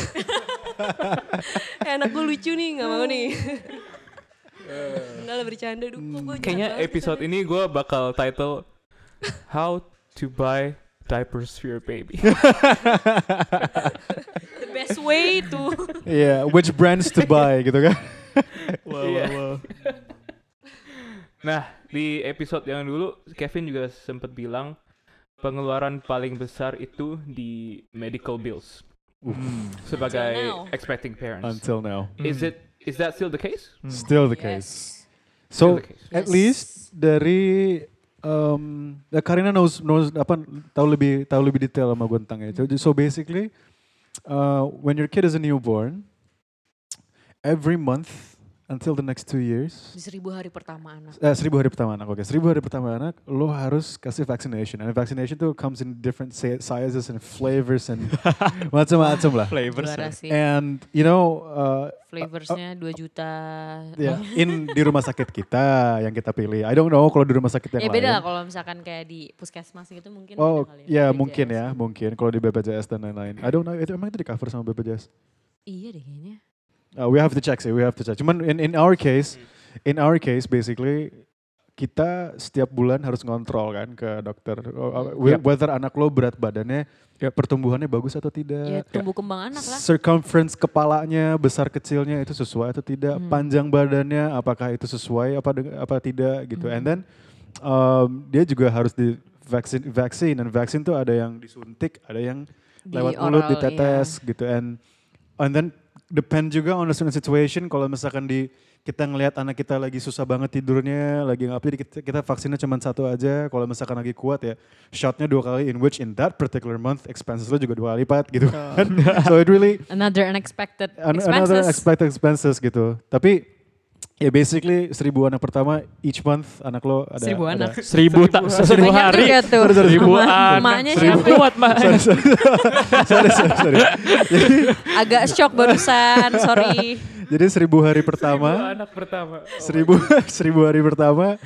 anak gue lucu nih nggak mau nih. Enggak lah bercanda dulu. Jahat Kayaknya episode ini gue bakal title How to buy diapers for your baby. The best way to. Iya, which brands to buy gitu kan. Wow Iya. wow wow. Nah, di episode yang dulu Kevin juga sempat bilang pengeluaran paling besar itu di medical bills sebagai Until now. expecting parents. Until now. Is it is that still the case? Still the Yes. case. So Still the case. at Yes. least dari um, ya Karina knows knows apa tahu lebih tahu lebih detail sama gue tentang itu. So basically, uh, when your kid is a newborn, every month until the next two years, Di seribu hari pertama anak. eh, seribu hari pertama anak, oke, seribu hari pertama anak, lo harus kasih vaccination. And vaccination tuh comes in different si- sizes and flavors and macam-macam lah. Flavors. Ya. And you know, uh, Flavorsnya 2 juta. ya in di rumah sakit kita yang kita pilih. I don't know kalau di rumah sakit yang Ya beda lain. lah kalau misalkan kayak di puskesmas gitu mungkin Oh, beda kali ya BPJS. mungkin ya, mungkin kalau di BPJS dan lain-lain. I don't know, itu emang itu di cover sama BPJS? Iya deh kayaknya. Uh, we have to check sih, we have to check. Cuman in in our case, in our case basically kita setiap bulan harus ngontrol kan ke dokter Oh, uh, whe- Yep. whether anak lo berat badannya, Yep. pertumbuhannya bagus atau Ya tidak. tumbuh kembang anak lah. Circumference kepalanya besar kecilnya itu sesuai atau tidak, Hmm. panjang badannya apakah itu sesuai apa apa tidak gitu. Hmm. And then um, dia juga harus di vaksin vaksin dan vaksin tuh ada yang disuntik, ada yang Di lewat mulut oral, iya. ditetes gitu and and then depend juga on the certain situation. Kalau misalkan di kita ngelihat anak kita lagi susah banget tidurnya lagi jadi kita, kita vaksinnya cuma satu aja. Kalau misalkan lagi kuat ya shotnya dua kali in which in that particular month expenses lo juga dua kali lipat gitu kan. So it really Another unexpected an- expenses. another expected expenses gitu. Tapi ya basically seribu anak pertama each month anak lo ada Seribu ada- anak. Seribu tak seribu Banyak hari. juga tuh. Seribu anak. Seribu siapa? kuat mah. sorry, sorry, sorry, sorry, sorry. Agak shock barusan, sorry. Jadi seribu hari Seribu pertama, anak pertama. Oh seribu seribu hari pertama,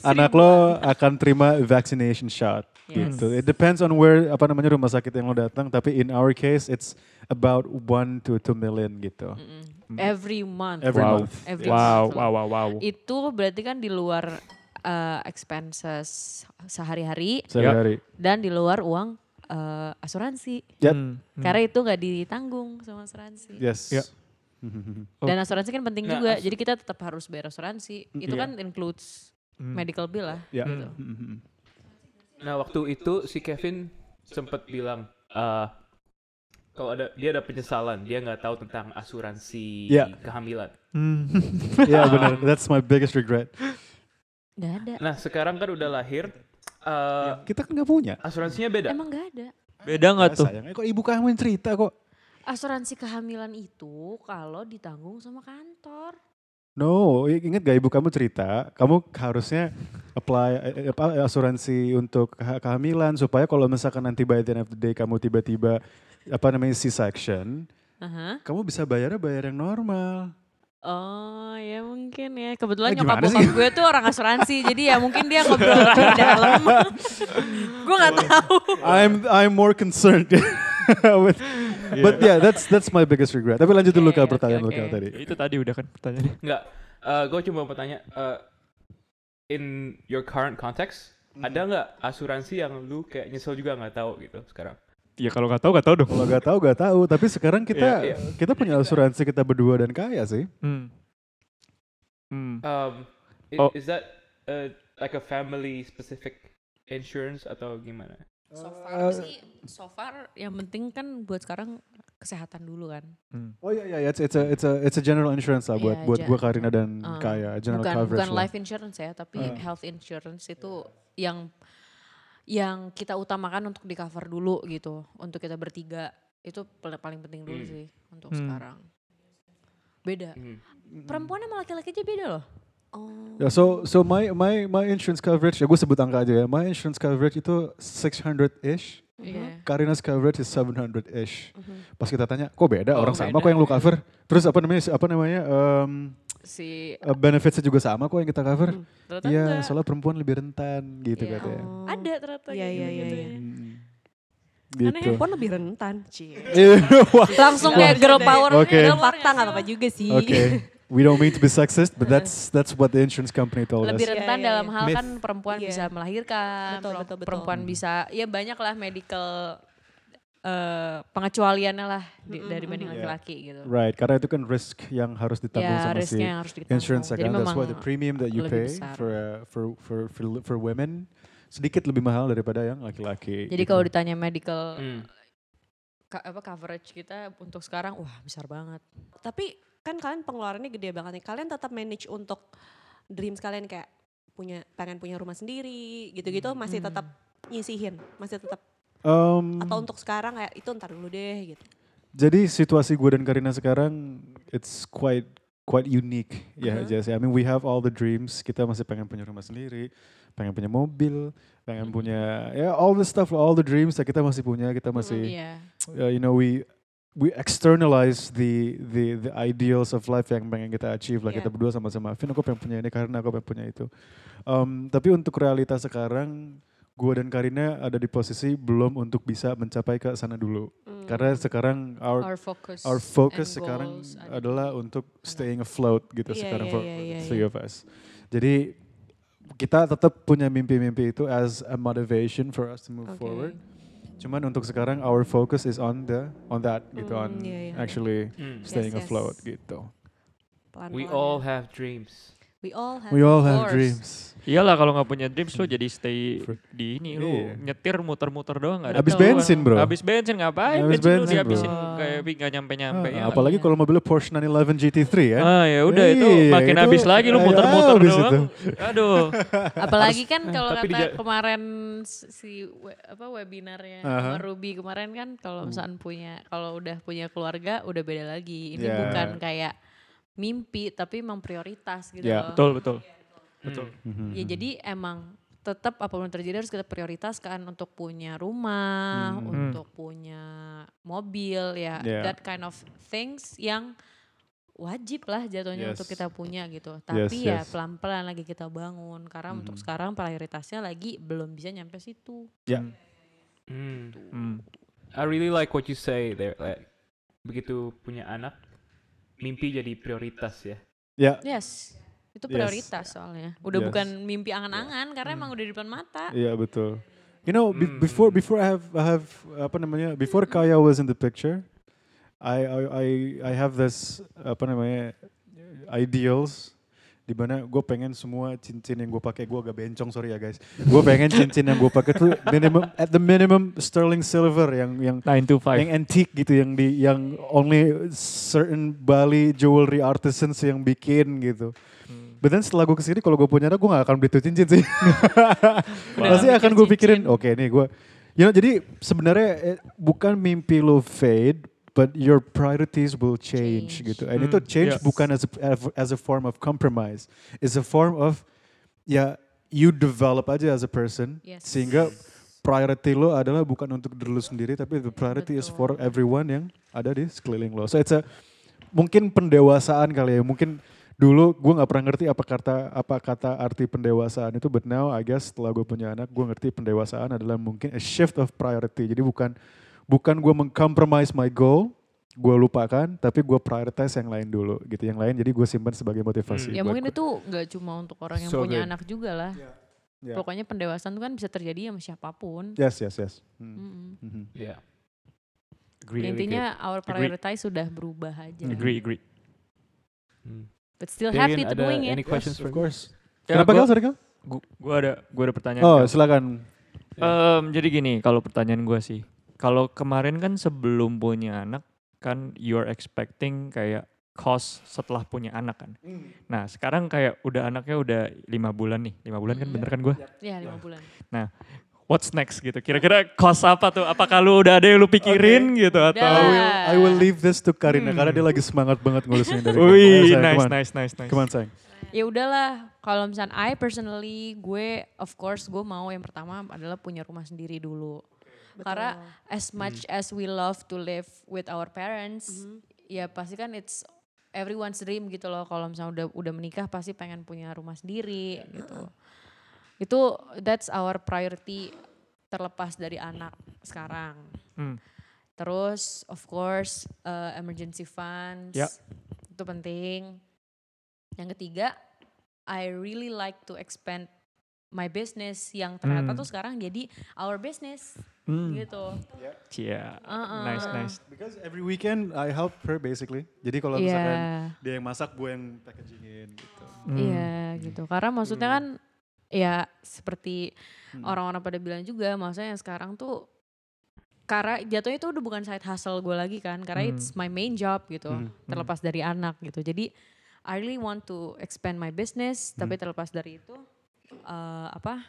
anak lo akan terima vaccination shot. Yes. Gitu. It depends on where apa namanya rumah sakit yang lo datang. Tapi in our case, it's about one to two million gitu. Mm-mm. Every month. Every Wow. month. Every Wow month. wow wow wow. Itu berarti kan di luar uh, expenses sehari-hari Sehari-hari. dan di luar uang uh, asuransi. Yep. Hmm, hmm. Karena itu nggak ditanggung sama asuransi. Yes. Oh. Dan asuransi kan penting Nah, juga. Jadi kita tetap harus bayar asuransi. Itu Iya. kan includes Hmm. medical bill lah. Ya. Gitu. Nah waktu itu si Kevin sempat bilang, eh kalau ada dia ada penyesalan, dia nggak tahu tentang asuransi Iya. kehamilan. Iya benar, that's my biggest regret. Gak ada. Nah sekarang kan udah lahir, eh, Kita kan nggak punya. asuransinya beda. Emang gak ada. Beda nggak tuh? sayang, eh, kok ibu kamu yang cerita kok? Asuransi kehamilan itu kalau ditanggung sama kantor. No, i- ingat gak ibu kamu cerita, kamu harusnya apply eh, apa, asuransi untuk keha- kehamilan supaya kalau misalkan nanti by the end of the day kamu tiba-tiba apa namanya C-section, Aha. kamu bisa bayarnya bayar yang normal. Oh ya mungkin ya. Kebetulan Eh, nyokap bokap gue tuh orang asuransi. jadi ya mungkin dia ngobrol lebih dalam. gue gak tahu. I'm I'm more concerned with, but yeah, that's that's my biggest regret. Tapi lanjut dulu ke Oke, oke, pertanyaan oke. lokal tadi. Itu tadi udah kan pertanyaannya. Nggak, gue cuma mau tanya, eh, in your current context, ada nggak asuransi yang lu kayak nyesel juga nggak tahu gitu sekarang? Ya kalau nggak tahu nggak tahu dong. Kalau nggak tahu nggak tahu, tapi sekarang kita Iya, iya. kita punya asuransi kita berdua dan kaya sih. Hmm. Hmm. Um, i- Oh. Is that uh, like a family specific insurance atau gimana? So Eh, far sih, so far yang penting kan buat sekarang kesehatan dulu kan. Hmm. Oh iya iya, it's it's a it's a it's a general insurance lah buat Iya, buat ja- gua Karina dan Uh, Kaya, general bukan coverage bukan lah. life insurance ya, tapi Uh. health insurance itu yang yang kita utamakan untuk di cover dulu gitu, untuk kita bertiga itu paling paling penting dulu Hmm. sih untuk Hmm. sekarang. Beda. Hmm. Perempuan sama laki-laki aja beda loh. Oh. Ya, so so my my my insurance coverage ya gue sebut angka aja ya. My insurance coverage itu 600 ish. Iya. Karina's coverage is 700 ish. Mhm. Pas kita tanya, kok beda Oh, orang sama beda. kok yang lu cover? Terus apa namanya apa namanya um, Si uh, benefitsnya juga sama kok yang kita cover? Hmm. Iya, enggak. soalnya perempuan lebih rentan gitu Iya. katanya. Oh. ada ternyata Iya, kayak iya, iya, gitu iya. ya. Hmm. Aneh Gitu. Perempuan lebih rentan. Cie. Langsung kayak girl power. Oke. girl Fakta nggak apa-apa juga sih. Oke. We don't mean to be sexist, but that's that's what the insurance company told us. lebih Iya, rentan iya, dalam iya. hal Myth. kan perempuan Iya. bisa melahirkan, Betul, betul, betul. perempuan Hmm. bisa, ya banyak lah medical eh, pengecualiannya lah di- Mm-mm, dari banding laki-laki gitu. Right, karena itu kan risk yang harus ditanggung Ya sama si yang harus ditanggung. insurance Jadi kan. That's memang why the premium that you lebih pay besar. for, uh, for for for for women sedikit lebih mahal daripada yang laki-laki. Jadi gitu. kalau ditanya medical Hmm. ka- apa coverage kita untuk sekarang, wah besar banget. Tapi kan kalian pengeluarannya gede banget nih. Kalian tetap manage untuk dreams kalian kayak punya pengen punya rumah sendiri gitu-gitu masih Hmm. tetap nyisihin, masih tetap Um, atau untuk sekarang kayak itu ntar dulu deh gitu. Jadi situasi gue dan Karina sekarang it's quite quite unique ya Uh-huh. Jess. I mean we have all the dreams. Kita masih pengen punya rumah sendiri, pengen punya mobil, pengen Mhm. punya ya all the stuff, all the dreams that kita masih punya. Kita masih Iya. uh, you know we we externalize the the the ideals of life yang pengen kita achieve lah Yeah. kita berdua sama-sama. Vin aku pengen punya ini karena aku pengen punya itu. Um, tapi untuk realitas sekarang, gue dan Karina ada di posisi belum untuk bisa mencapai ke sana dulu. Hmm. Karena sekarang our Our focus. our focus sekarang adalah untuk staying afloat gitu Iya, sekarang iya, for iya, iya, three iya. of us. Jadi kita tetap punya mimpi-mimpi itu as a motivation for us to move Oke. forward. Cuman untuk sekarang our focus is on the on that gitu Hmm, on iya, iya. actually Hmm. staying yes. afloat gitu. Pelan-pelan We ya. all have dreams. We all have We all have course. dreams. Iyalah kalau nggak punya dreams lo jadi stay di ini lu Iya. nyetir muter-muter doang nggak ada Habis tujuan. bensin, bro. Habis bensin ngapain? Habis bensin, lu bensin, dihabisin bro. kayak nggak nyampe-nyampe Ah, ya. apalagi kalau mobilnya Porsche 911 GT3 ya. Ah ya udah itu Iya, makin itu- habis lagi lu muter-muter doang. itu. Aduh. Apalagi kan kalau kata dija- kemarin si we- apa webinarnya Aha. sama Ruby kemarin kan kalau misalkan punya kalau udah punya keluarga udah beda lagi. Ini Yeah. bukan kayak mimpi tapi emang prioritas gitu Yeah, loh. Betul betul. Betul. Mhm, Ya mhm. jadi emang tetap apa pun terjadi harus kita prioritaskan untuk punya rumah, Hmm. untuk punya mobil ya, Yeah. that kind of things yang wajib lah jatuhnya untuk Yes. kita punya gitu. Yes, Tapi ya yes. pelan-pelan lagi kita bangun karena untuk Mhm. sekarang prioritasnya lagi belum bisa nyampe situ. Ya. Hmm. Hmm. I really like what you say there. Like, begitu punya anak, mimpi jadi prioritas ya. Ya, Yes. Itu Yes. prioritas soalnya. Udah Yes. bukan mimpi angan-angan karena emang udah di depan mata. Iya betul. You know, be- Hmm. before before I have I have apa namanya before Kaya was in the picture, I I I, I have this apa namanya ideals Di mana gue pengen semua cincin yang gue pakai, gue agak bencong sorry ya guys. Gue pengen cincin yang gue pakai tuh minimum at the minimum sterling silver yang yang 9 to 5. yang antique gitu yang di yang only certain Bali jewelry artisans yang bikin gitu. But then setelah gue ke sini kalau gue punya gue gak akan beli tuh cincin sih. Pasti akan gue pikirin, oke nih gue, you know, jadi sebenarnya eh, bukan mimpi lo fade, but your priorities will change, Change. gitu. And itu Hmm, change yes. bukan as a, as a form of compromise, it's a form of ya you develop aja as a person, Yes. sehingga priority lo adalah bukan untuk diri lo sendiri, tapi the priority is for Betul. everyone yang ada di sekeliling lo. So it's a mungkin pendewasaan kali ya, mungkin dulu gue nggak pernah ngerti apa kata apa kata arti pendewasaan itu, but now I guess setelah gue punya anak, gue ngerti pendewasaan adalah mungkin a shift of priority. Jadi bukan bukan gue mengcompromise my goal, gue lupakan, tapi gue prioritize yang lain dulu, gitu. Yang lain jadi gue simpan sebagai motivasi. Hmm. Ya mungkin gua. itu nggak cuma untuk orang yang So punya good. anak juga lah. Ya. Pokoknya pendewasaan itu kan bisa terjadi sama siapa pun. Yes, yes, yes. Hmm. Mm-mm. Mhm. Yeah. Agree. Intinya our Agree. prioritize sudah berubah aja. Agree, agree. Hmm. But still Darian, happy to ada doing any it. questions Yes, for of course. Ya, Kenapa gua- Gal? Sorry Gal? Gu- Gua ada gua ada pertanyaan. Oh, silakan. Em, jadi gini, kalau pertanyaan gua sih, kalau kemarin kan sebelum punya anak kan you're expecting kayak cost setelah punya anak kan. Nah sekarang kayak udah anaknya udah lima bulan nih, lima bulan kan Hmm. bener kan gua? Ya lima bulan. What's next gitu? Kira-kira cost apa tuh? Apakah lu udah ada yang lu pikirin gitu Udah. atau? I will, I will leave this to Karina Hmm. karena dia lagi semangat banget ngurusin dari Wih, nice, nice, nice, nice. Come on, sayang. Ya udahlah, kalau misalnya I personally, gue of course gue mau yang pertama adalah punya rumah sendiri dulu. Karena as much as we love to live with our parents, ya pasti kan it's everyone's dream gitu loh. Kalau misalnya udah udah menikah pasti pengen punya rumah sendiri gitu. Itu that's our priority terlepas dari anak sekarang. Hmm. Terus of course uh, emergency funds Ya. itu penting. Yang ketiga, I really like to expand my business yang ternyata Hmm. tuh sekarang jadi our business Hmm. gitu. Cia. Uh-uh. Nice, nice. Because every weekend I help her basically. Jadi kalau Iya, misalkan dia yang masak, gue yang packagingin gitu. Hmm. iya gitu. Karena maksudnya kan ya seperti Hmm. orang-orang pada bilang juga, maksudnya yang sekarang tuh karena jatuhnya itu udah bukan side hustle gue lagi kan, karena Hmm. it's my main job gitu, Hmm. terlepas dari anak gitu. Jadi I really want to expand my business, tapi Hmm. terlepas dari itu eh, apa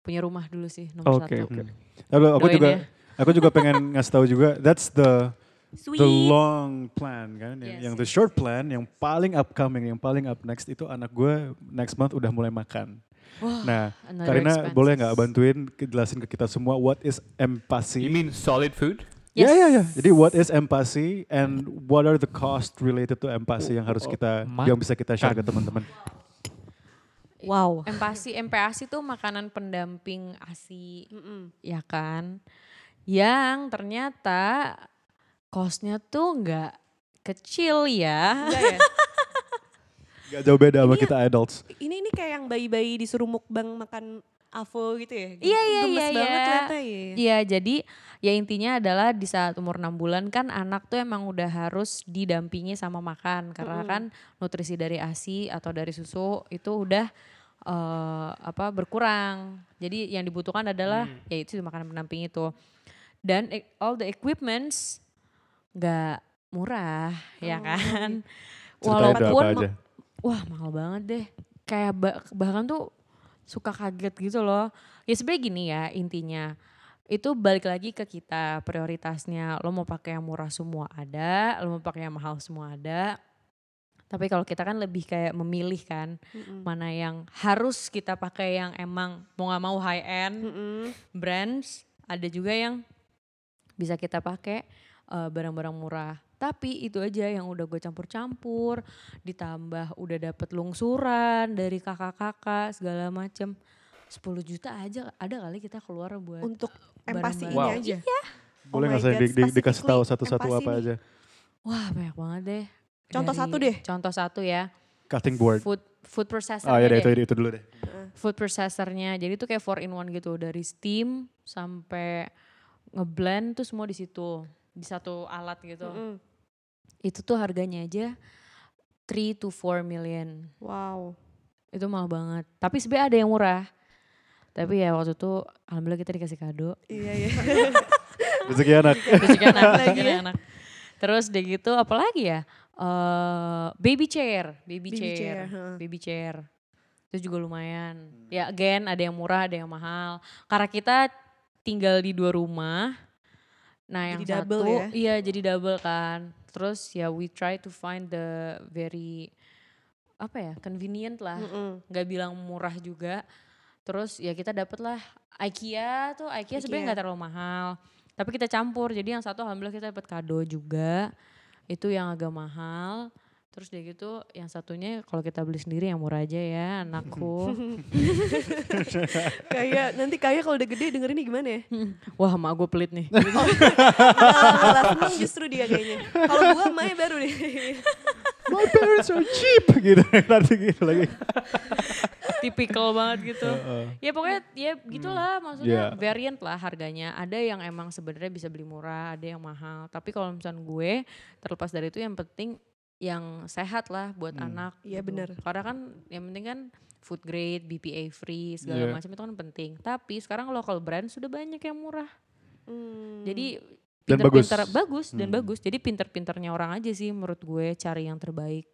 punya rumah dulu sih nomor Oke, satu. oke. Lalu aku Doain juga ya. aku juga pengen ngasih tahu juga that's the Sweet. the long plan kan yang, Yes, yang yes, the short plan yang paling upcoming yang paling up next itu anak gue next month udah mulai makan. Wah, Nah, Karina expenses. boleh nggak bantuin jelasin ke kita semua what is empathy? You mean solid food? Ya ya ya. Yes. Jadi what is empathy and what are the cost related to empathy yang harus kita Makan. yang bisa kita share ke teman-teman? Wow. Empasi, MPASI itu makanan pendamping ASI, Mm-mm. ya kan? Yang ternyata kosnya tuh nggak kecil ya. Enggak ya? Gak jauh beda sama Ini kita adults. ini ini kayak yang bayi-bayi disuruh mukbang makan avo gitu ya? Iya, iya, Gemes iya, banget iya. ternyata ya. Iya, jadi ya intinya adalah di saat umur 6 bulan kan anak tuh emang udah harus didampingi sama makan karena Mm-mm. kan nutrisi dari ASI atau dari susu itu udah eh, apa berkurang. Jadi yang dibutuhkan adalah ya itu makanan pendamping itu. Dan e- all the equipments nggak murah ya Oh, kan. Ceritain dong Walaupun aja. wah mahal banget deh. Kayak ba- bahkan tuh suka kaget gitu loh. Ya sebenarnya gini ya intinya. Itu balik lagi ke kita prioritasnya. Lo mau pakai yang murah semua ada, lo mau pakai yang mahal semua ada. Tapi kalau kita kan lebih kayak memilih kan Mm-mm. mana yang harus kita pakai yang emang mau nggak mau high end Mm-mm. brands. Ada juga yang bisa kita pakai eh, barang-barang murah. Tapi itu aja yang udah gue campur-campur, ditambah udah dapet lungsuran dari kakak-kakak segala macem. 10 juta aja ada kali kita keluar buat Untuk empati ini Wow. aja. Boleh Oh nggak saya di- di- dikasih tahu satu-satu apa nih. aja? wah banyak banget deh. Contoh Dari- satu deh. Contoh satu ya. Cutting board. Food food processor. Oh ya deh, itu, itu dulu deh. food processornya. Jadi itu kayak four in one gitu dari steam sampai ngeblend tuh semua di situ di satu alat gitu. Mm-mm. Itu tuh harganya aja 3 to 4 million. Wow. Itu mahal banget. Tapi sebenarnya ada yang murah. Tapi ya waktu itu alhamdulillah kita dikasih kado. Iya iya. Rezeki anak. Rezeki anak, rezeki Lagi ya. anak. Terus udah gitu apalagi ya? Eh baby chair, baby, Baby chair, chair, heeh. baby chair. Itu juga lumayan. Ya again ada yang murah, ada yang mahal. Karena kita tinggal di dua rumah. Nah yang Jadi double satu, ya? iya jadi double kan. Terus ya we try to find the very apa ya convenient lah nggak bilang murah juga. Terus ya kita dapet lah IKEA tuh IKEA sebenarnya IKEA. nggak terlalu mahal. Tapi kita campur jadi yang satu alhamdulillah kita dapat kado juga. Itu yang agak mahal. Terus dia gitu yang satunya kalau kita beli sendiri yang murah aja ya anakku. Kayak nanti kayak kalau udah gede denger ini gimana ya? Wah mak gue pelit nih. Malah seneng justru dia kayaknya. Kalau gua emaknya baru nih. My parents are cheap gitu. Nanti gitu lagi. Tipikal banget gitu. Heeh. Ya pokoknya ya gitulah maksudnya Yeah. variant lah harganya. Ada yang emang sebenarnya bisa beli murah, ada yang mahal. Tapi kalau misalnya gue terlepas dari itu yang penting yang sehat lah buat Hmm. anak. Iya, gitu. benar. Karena kan yang penting kan food grade, BPA free segala Yeah. macam itu kan penting. Tapi sekarang local brand sudah banyak yang murah. Hmm. Jadi Dan pinter-pinter bagus. bagus dan Hmm. bagus. Jadi pinter-pinternya orang aja sih menurut gue cari yang terbaik.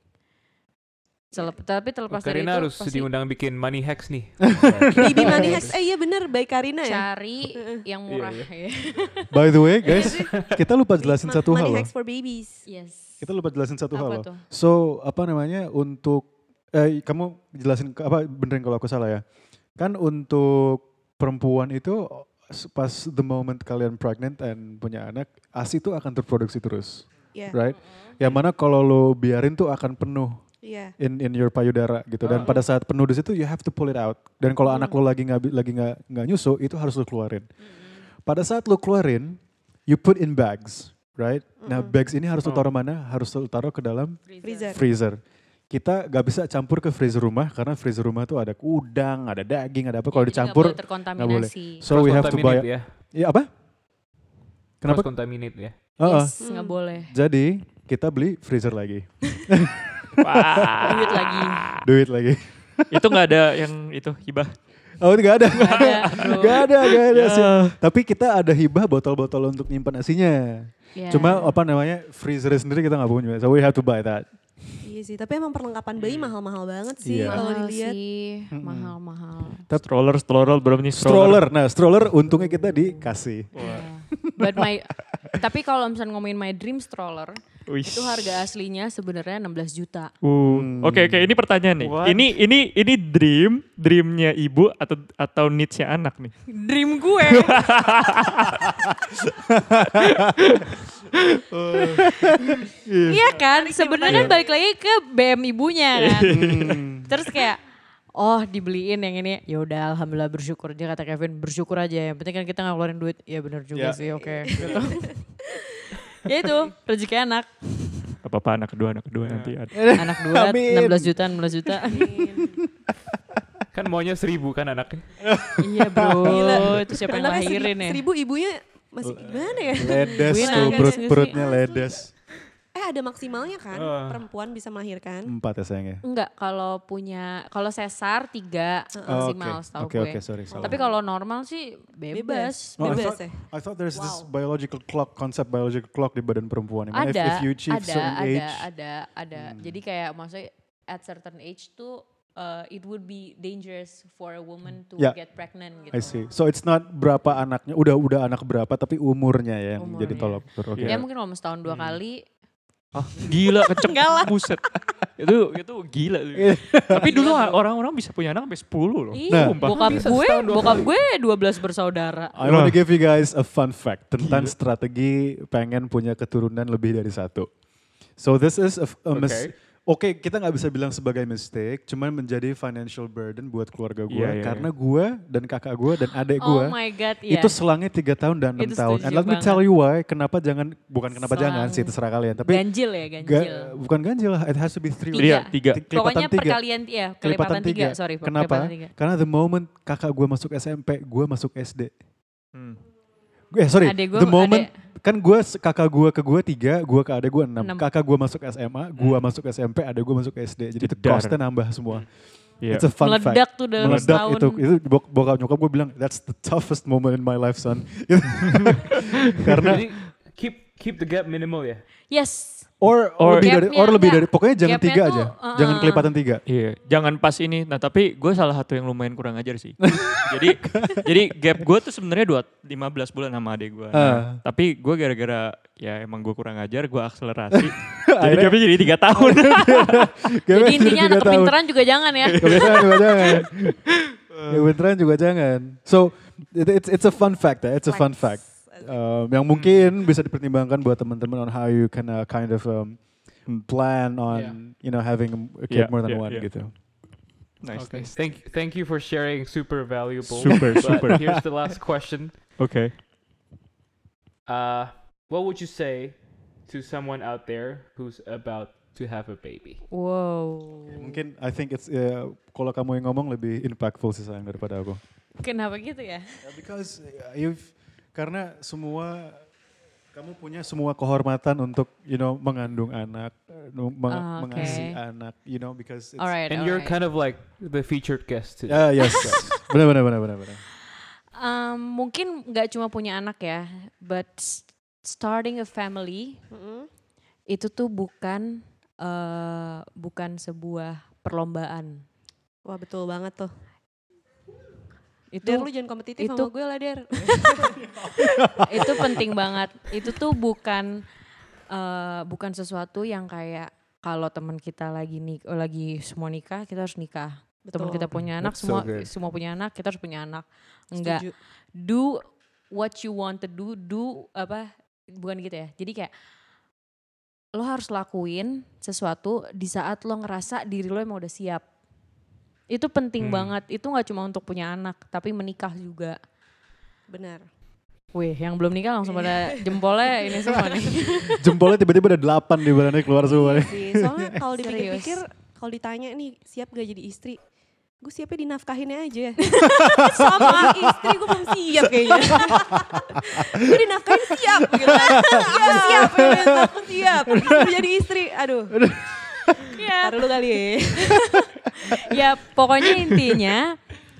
Selep- tapi terlepas dari Karina itu harus pasti diundang bikin money hacks nih. Bibi Money Hacks. Eh iya bener baik Karina ya. cari yang murah. ya. By the way guys, kita lupa jelasin Ma- satu hal Money. Hacks for Babies. yes. Kita lupa jelasin satu hal Apa loh. tuh? So apa namanya untuk eh kamu jelasin apa benerin kalau aku salah ya. Kan untuk perempuan itu pas the moment kalian pregnant and punya anak, ASI itu akan terproduksi terus, Iya. right? Yang mana kalau lo biarin tuh akan penuh Iya. in in your payudara gitu. Dan pada saat penuh di situ you have to pull it out. Dan kalau anak lo lagi nggak lagi nggak nggak nyusu itu harus lo keluarin. Pada saat lo keluarin, you put in bags, right? Nah bags ini harus lo taruh mana? Harus lo taruh ke dalam Freezer. freezer. Kita nggak bisa campur ke freezer rumah karena freezer rumah tuh ada udang, ada daging, ada apa. Kalau Jadi nggak dicampur, boleh terkontaminasi. so we have to buy. Ya. Iya apa? Kenapa? Cross contaminate ya. Heeh. Yes, nggak boleh. Jadi kita beli freezer lagi, Wah. Duit lagi. duit lagi. itu nggak ada yang itu hibah. Oh nggak ada, Nggak ada, nggak ada, nggak ada. Sih. Tapi kita ada hibah botol-botol untuk nyimpan asinya. Ya. Cuma apa namanya freezer sendiri kita nggak punya, so we have to buy that. Iya sih, tapi emang perlengkapan bayi mahal-mahal banget sih Iya. kalau dilihat. sih, mahal-mahal. Stroller, stroller berapa nih Stroller, nah stroller untungnya kita dikasih. Ya. But my, tapi kalau misalnya ngomongin my dream stroller, Wih. itu harga aslinya sebenarnya 16 juta. Uh, Oke oke ini pertanyaan nih. What? Ini ini ini dream dreamnya ibu atau atau needsnya anak nih. Dream gue. Iya kan, sebenarnya kan balik lagi ke BM ibunya kan. Terus kayak oh dibeliin yang ini ya udah alhamdulillah bersyukur dia kata Kevin bersyukur aja yang penting kan kita nggak keluarin duit ya benar juga Ya. sih oke gitu. ya itu rezeki anak Gak apa-apa anak kedua anak kedua nanti ada. anak dua Amin. 16 juta 16 juta Kan maunya seribu kan anaknya. iya bro itu siapa yang lahirin ya seribu ibunya masih gimana ya? Ledes tuh, perut, perutnya ledes. Eh ada maksimalnya kan, Ah. perempuan bisa melahirkan. Empat ya sayangnya. enggak kalau punya kalau sesar tiga Oh, maksimal Oke, setahu oke, gue oke, sorry. salah. tapi kalau normal sih bebas, Oh, I Bebas thought, ya? I thought there's this biological clock, konsep biological clock di badan perempuan. Yang mana ada if, if you achieve ada certain ada age, Hmm. ada ada jadi kayak maksudnya at certain age tuh uh, it would be dangerous for a woman to Yeah. get pregnant gitu I see. So it's not berapa anaknya, udah udah anak berapa, tapi umurnya ya yang jadi Umurnya. tolok ukur. Oke. ya mungkin kalau setahun dua Hmm. kali Ah, gila kenceng buset. itu itu gila. Tapi dulu orang-orang bisa punya anak sampai 10 loh. Iya, Sumpah. bokap gue, bokap gue 12 bersaudara. I want to Wah. give you guys a fun fact tentang Gila. strategi pengen punya keturunan lebih dari satu. So this is a, a mis- Oke, kita nggak bisa bilang sebagai mistake, cuman menjadi financial burden buat keluarga gue, Iya, iya, karena gue dan kakak gue dan adik gue Oh my god, iya. itu selangnya tiga tahun dan enam tahun. And let me banget. tell you why, kenapa jangan, bukan kenapa Selang. jangan sih terserah kalian, tapi ganjil ya, ga- ganjil. bukan ganjil lah, it has to be three. Tiga. Iya, tiga. Kelipatan Pokoknya tiga. perkalian ya, kelipatan tiga, sorry. Kenapa? kelipatan tiga. Karena the moment kakak gue masuk SMP, gue masuk SD. Hmm. Eh sorry, Adek gua the moment adek- kan gue kakak gue ke gue tiga, gue ke adek gue enam. Enam. Kakak gue masuk SMA, gue masuk SMP, adek gue masuk SD. Jadi itu costnya nambah semua. Iya. It's a fun fact. Meledak tuh dalam Meledak setahun. itu, itu bok- bokap nyokap gue bilang that's the toughest moment in my life son. Karena Jadi keep keep the gap minimal ya. Yes. Or, Or- lebih dari or lebih dari pokoknya jangan tiga tuh, aja, uh-uh. jangan kelipatan tiga. Iya, jangan pas ini. Nah, tapi gue salah satu yang lumayan kurang ajar sih. jadi jadi gap gue tuh sebenarnya dua 15 bulan sama adik gue. Ah. tapi gue gara-gara ya emang gue kurang ajar, gue akselerasi. jadi Akhirnya- gapnya jadi tiga tahun. Jadi intinya anak kepinteran juga jangan ya. Kebetulan juga jangan. Kebetulan juga jangan. So it, it's it's a fun fact ya. It's a fun fact. Um, yang mungkin bisa dipertimbangkan buat teman-teman on how you can uh, kind of um, plan on you know having a kid Yeah, more than yeah, one yeah. gitu. nice, Okay. nice. Thank thank you for sharing. Super valuable. Super, But super. Here's the last question. Oke. Uh, what would you say to someone out there who's about to have a baby? Wow. Mungkin I think it's uh, kalau kamu yang ngomong lebih impactful sih sayang daripada aku. Kenapa gitu ya? Yeah, because uh, you've karena semua kamu punya semua kehormatan untuk you know mengandung anak, uh, nu- meng- Ah, oke. mengasihi anak, you know because it's, Alright, And you're kind of like the featured guest today. Yeah, yes, yes. benar benar benar benar benar. Um, mungkin nggak cuma punya anak ya, but starting a family Mm-mm. itu tuh bukan eh bukan sebuah perlombaan. Wah betul banget tuh. Itu Der lu jangan kompetitif itu- sama gue lah Der. itu penting banget. Itu tuh bukan eh bukan sesuatu yang kayak kalau teman kita lagi nik lagi semua nikah kita harus nikah. Teman kita punya anak That's so semua good. semua punya anak kita harus punya anak. Enggak. Setuju. Do what you want to do. Do apa? Bukan gitu ya. Jadi kayak lo harus lakuin sesuatu di saat lo ngerasa diri lo emang udah siap. Itu penting Hmm. banget. Itu nggak cuma untuk punya anak, tapi menikah juga. Benar. Wih, yang belum nikah langsung pada jempolnya ini semua nih. Jempolnya tiba-tiba ada delapan di badannya keluar semua nih. Sih, soalnya kalau dipikir-pikir kalau ditanya nih siap gak jadi istri, gue siapnya dinafkahinnya aja. Sama istri gue belum siap kayaknya. gue dinafkahin siap gitu. Aku siap, ya, aku siap. Aku jadi istri, aduh. Ya, Taruh lu kali ya. ya pokoknya intinya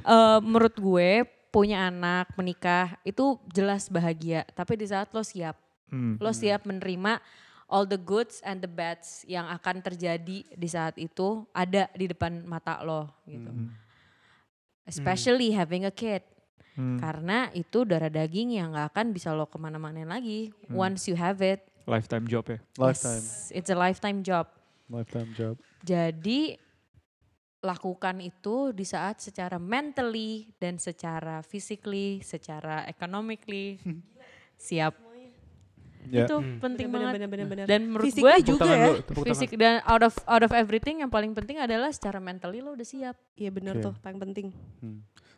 eh, menurut gue punya anak, menikah itu jelas bahagia. Tapi di saat lo siap, Hmm. lo siap menerima all the goods and the bads yang akan terjadi di saat itu ada di depan mata lo gitu. Especially having a kid. Hmm. Karena itu darah daging yang gak akan bisa lo ke mana-mana lagi. Once you have it, Lifetime job ya. Lifetime, yes, it's a lifetime job. Lifetime job. Jadi lakukan itu di saat secara mentally dan secara physically, secara economically siap. Ya. Itu Hmm. penting Bener, banget. bener, bener, bener. Dan menurut Fisiknya gue juga ya. dulu, fisik dan out of out of everything yang paling penting adalah secara mentally lo udah siap. Iya benar Oke. tuh, paling penting.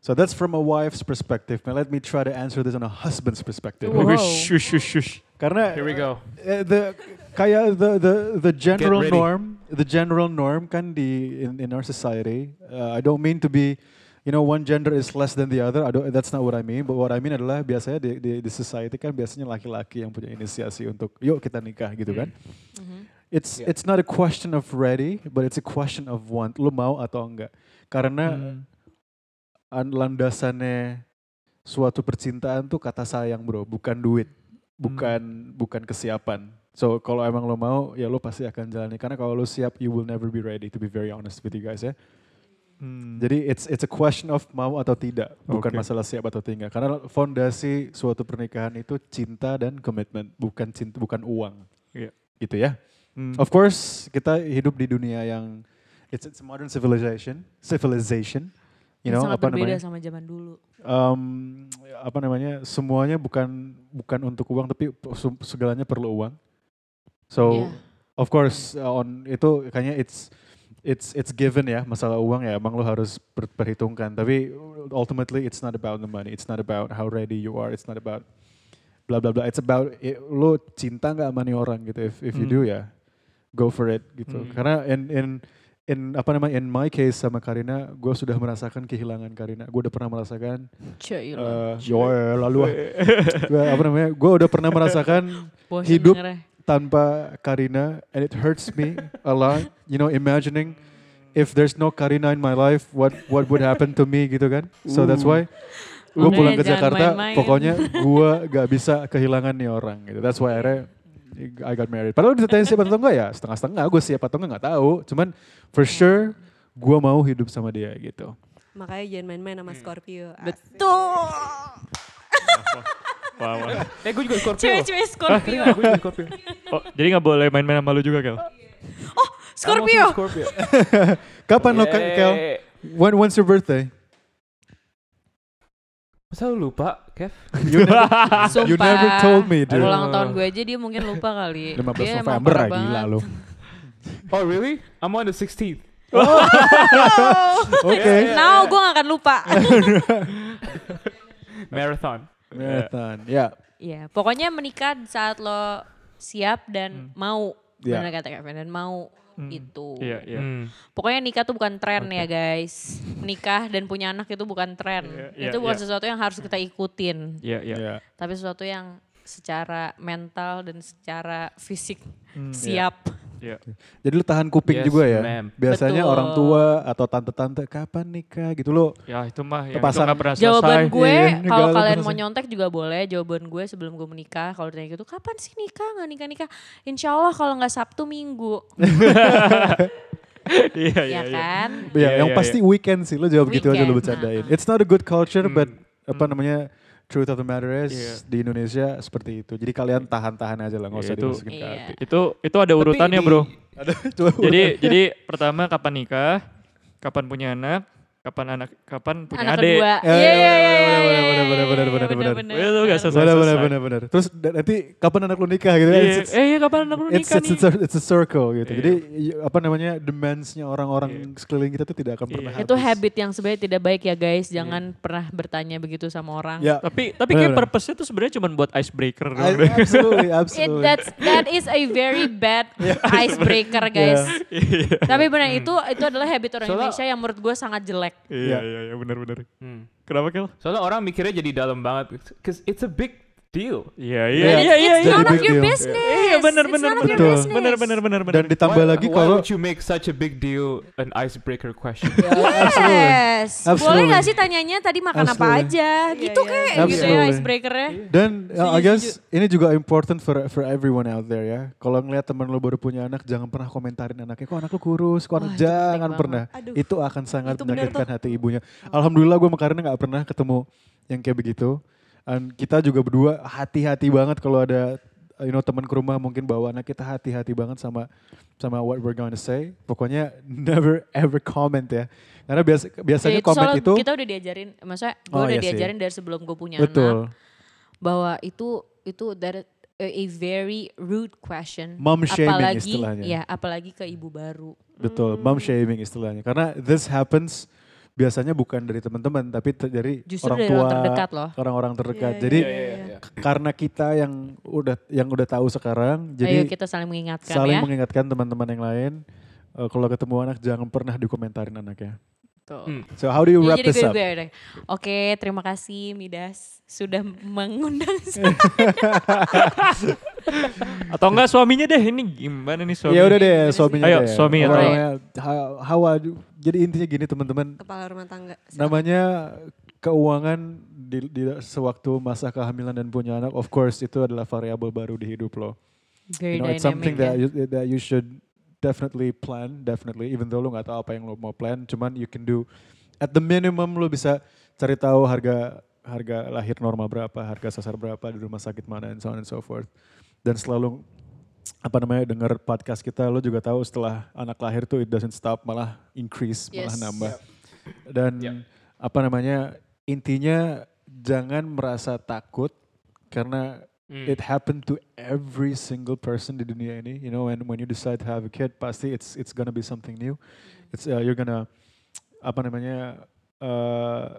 So that's from a wife's perspective. Now let me try to answer this on a husband's perspective. Wow. Wish, wish, wish. Karena Here we go. eh, the kayak the the the general norm, the general norm kan di in, in our society. Uh, I don't mean to be, you know, one gender is less than the other. I don't, that's not what I mean. But what I mean adalah biasanya di, di, di society kan biasanya laki-laki yang punya inisiasi untuk yuk kita nikah gitu kan. It's Yeah. it's not a question of ready, but it's a question of want. Lu mau atau enggak? Karena an- landasannya suatu percintaan tuh kata sayang bro, bukan duit, bukan bukan kesiapan. So kalau emang lo mau, ya lo pasti akan jalani. Karena kalau lo siap, you will never be ready. To be very honest with you guys ya. Hmm. Jadi it's it's a question of mau atau tidak, bukan Oke. masalah siap atau tidak. Karena fondasi suatu pernikahan itu cinta dan komitmen, bukan cinta, bukan uang. Iya. Gitu ya. Hmm. Of course, kita hidup di dunia yang it's, it's a modern civilization, civilization. You know, sangat apa berbeda namanya? sama zaman dulu. um, apa namanya semuanya bukan bukan untuk uang tapi segalanya perlu uang. So Iya. of course uh, on itu kayaknya it's it's it's given ya masalah uang ya emang lo harus per- perhitungkan tapi ultimately it's not about the money it's not about how ready you are it's not about bla bla bla it's about i- lo cinta nggak sama nih orang gitu if if you Hmm. do ya go for it gitu Hmm. karena in in in apa namanya in my case sama Karina, gue sudah merasakan kehilangan Karina. Gue udah pernah merasakan Cuy, eh Joel lalu ah. Gua, apa namanya? Gue udah pernah merasakan hidup- dengernya. Tanpa Karina and it hurts me a lot. You know, imagining if there's no Karina in my life, what what would happen to me gitu kan? So that's why gue pulang ke Jakarta, main-main. pokoknya gue gak bisa kehilangan nih orang gitu. That's why akhirnya I got married. Padahal ditanya siap atau enggak ya, setengah-setengah gue siap atau enggak gak tahu. Cuman for sure gue mau hidup sama dia gitu. Makanya jangan main-main sama Scorpio. Betul. Wah, wah. Eh gue juga Scorpio. Cewek-cewek Scorpio. Gue juga Scorpio. Oh, jadi nggak boleh main-main sama lu juga, Kel? Scorpio. I'm also Scorpio. Kapan lo Kel? When, when's your birthday? Masa lu lupa, Kev? You never, Sumpah. you never told me, dude. Ulang tahun gue aja dia mungkin lupa kali. 15 dia November lah gila lo. Oh really? I'm on the 16th. Oke. Now gue gak akan lupa. Marathon. Marathon. Ya. Iya, pokoknya menikah saat lo siap dan mau. Iya. Benar kata Kevin dan mau Hmm. itu. Iya, iya. Hmm. Pokoknya nikah tuh bukan tren ya guys. Nikah dan punya anak itu bukan tren. Iya, iya, itu bukan iya. sesuatu yang harus kita ikutin. Iya, iya. Ya. Tapi sesuatu yang secara mental dan secara fisik Hmm, siap. Iya. Jadi lu tahan kuping Yes, juga ya. ma'am. Biasanya Betul. orang tua atau tante-tante kapan nikah gitu lo. Ya itu mah yang itu Kepasang. nggak pernah Jawaban selesai. gue Iya, kalau kalian mau ya. nyontek juga boleh. Jawaban gue sebelum gue menikah kalau ditanya gitu, kapan sih nikah? Nggak nikah nikah? Insya Allah kalau nggak Sabtu Minggu, Iya, iya, ya iya. kan? Ya, Iya, yang iya, pasti weekend sih. Lo jawab gitu aja lo Weekend, bercandain. nah. It's not a good culture but Hmm. apa namanya truth of the matter is Iya. di Indonesia seperti itu. Jadi kalian tahan-tahan aja lah, nggak Iya, usah itu- dimasukin ke hati. Itu itu ada urutannya, Bro. Ada Jadi jadi pertama kapan nikah, kapan punya anak, kapan anak kapan punya Anak adik. Ya, Iya, ya, iya, ya, iya, benar, iya, benar, iya, benar, iya, benar, benar, iya, benar, benar. benar. Itu nggak selesai. benar, benar, benar, benar. Terus nanti kapan anak lu nikah gitu? Iya, It's- it's- eh iya kapan anak lu nikah it's, nih? it's, a, it's a circle gitu. Iya. Jadi apa namanya demandsnya orang-orang sekeliling kita tuh tidak akan Iya. pernah Itu habis. habit yang sebenarnya tidak baik ya guys. Jangan pernah bertanya begitu sama orang. Ya, Tapi tapi kayak purpose-nya tuh sebenarnya cuma buat icebreaker doang. deh. absolutely, It, absolutely. that's that is a very bad icebreaker guys. Iya. Tapi benar itu itu adalah habit orang Indonesia yang menurut gue sangat jelek. Iya iya iya benar benar. Hmm. Kenapa Kel? Soalnya orang mikirnya jadi dalam banget. Cause it's a big deal. Iya Iya. iya iya iya. It's none of your deal. business. Iya benar benar betul. benar benar benar benar. Dan ditambah Why- lagi why kalau would you make such a big deal an icebreaker question? Yes. Boleh Absolutely. gak sih tanyanya tadi makan apa Absolutely. aja? Gitu iya. kayak gitu ya icebreakernya. Dan uh, I guess ini juga important for for everyone out there ya. Kalau ngeliat teman lo baru punya anak, jangan pernah komentarin anaknya. Kok anak lo kurus? Kok anak jangan pernah. Aduh. Itu akan sangat menyakitkan hati ibunya. Alhamdulillah gue Karina nggak pernah ketemu yang kayak begitu. Dan kita juga berdua hati-hati banget kalau ada you know teman ke rumah mungkin bawa anak kita hati-hati banget sama sama what we're going to say. Pokoknya never ever comment ya. Karena biasa biasanya Ya, komen soalnya itu kita udah diajarin, maksudnya gue Oh, udah iya sih. diajarin dari sebelum gue punya anak betul. bahwa itu itu that a, a very rude question. Mom shaming apalagi, istilahnya. Ya, apalagi ke ibu baru. Betul, mom shaming istilahnya. Karena this happens biasanya bukan dari teman-teman tapi ter- dari Justru orang dari tua, orang terdekat loh. orang-orang terdekat. Iya, Jadi iya, iya, iya. k- karena kita yang udah yang udah tahu sekarang, jadi Ayo kita saling mengingatkan saling ya. mengingatkan teman-teman yang lain eh, kalau ketemu anak jangan pernah dikomentarin anaknya. Tuh. Hmm. So how do you wrap jadi this gue, up? Oke, terima kasih Midas sudah mengundang saya. Atau enggak suaminya deh ini gimana nih suami? Ya udah deh suaminya Ayo, deh. suami ya, Alright. Orangnya, how, how jadi intinya gini teman-teman, Kepala rumah tangga. Silakan. namanya keuangan di, di sewaktu masa kehamilan dan punya anak, of course itu adalah variabel baru di hidup lo. Very you know, it's something ya. that you, that you should definitely plan, definitely. Even though lo nggak tahu apa yang lo mau plan, cuman you can do at the minimum lo bisa cari tahu harga harga lahir normal berapa, harga sasar berapa di rumah sakit mana, and so on and so forth. Dan selalu apa namanya dengar podcast kita, lo juga tahu setelah anak lahir tuh it doesn't stop, malah increase, malah Yes. nambah. Dan Yep. apa namanya intinya jangan merasa takut karena Hmm. it happened to every single person di dunia ini. You know, and when you decide to have a kid, pasti it's it's gonna be something new. It's uh, you're gonna apa namanya uh,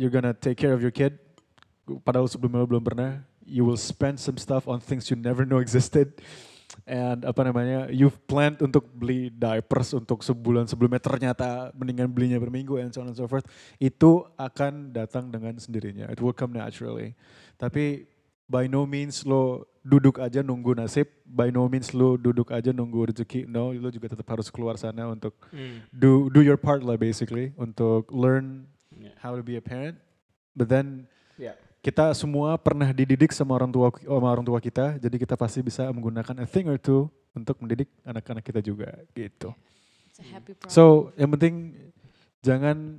you're gonna take care of your kid. Padahal sebelumnya belum pernah. You will spend some stuff on things you never know existed. and apa namanya you've planned untuk beli diapers untuk sebulan sebelumnya ternyata mendingan belinya berminggu and so on and so forth itu akan datang dengan sendirinya it will come naturally tapi by no means lo duduk aja nunggu nasib by no means lo duduk aja nunggu rezeki no lo juga tetap harus keluar sana untuk Mm. do do your part lah basically untuk learn Yeah. how to be a parent but then Yeah. kita semua pernah dididik sama orang tua sama orang tua kita jadi kita pasti bisa menggunakan a thing or two untuk mendidik anak-anak kita juga gitu It's a happy problem. so yang penting jangan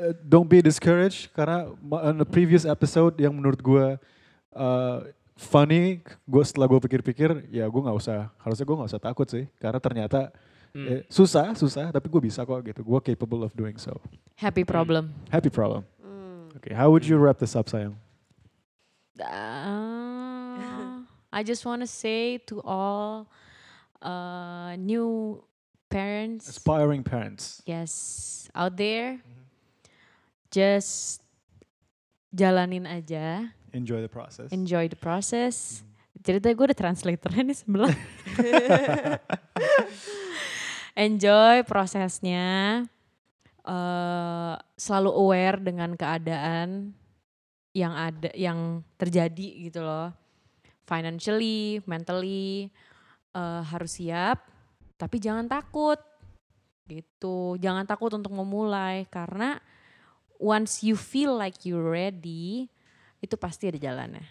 uh, don't be discouraged karena on the previous episode yang menurut gue uh, funny gue setelah gue pikir-pikir ya gue nggak usah harusnya gue nggak usah takut sih. Karena ternyata Mm. eh, susah susah tapi gue bisa kok gitu. Gue capable of doing so. Happy problem. happy problem. Hmm. okay how would you wrap this up sayang? Uh, I just want to say to all uh, new parents, aspiring parents. Yes, out there, just jalanin aja, enjoy the process enjoy the process. Cerita gue udah translatornya nih sebelah. enjoy prosesnya, eh selalu aware dengan keadaan yang ada, yang terjadi gitu loh. Financially, mentally eh, harus siap, tapi jangan takut gitu. Jangan takut untuk memulai karena once you feel like you're ready, itu pasti ada jalannya.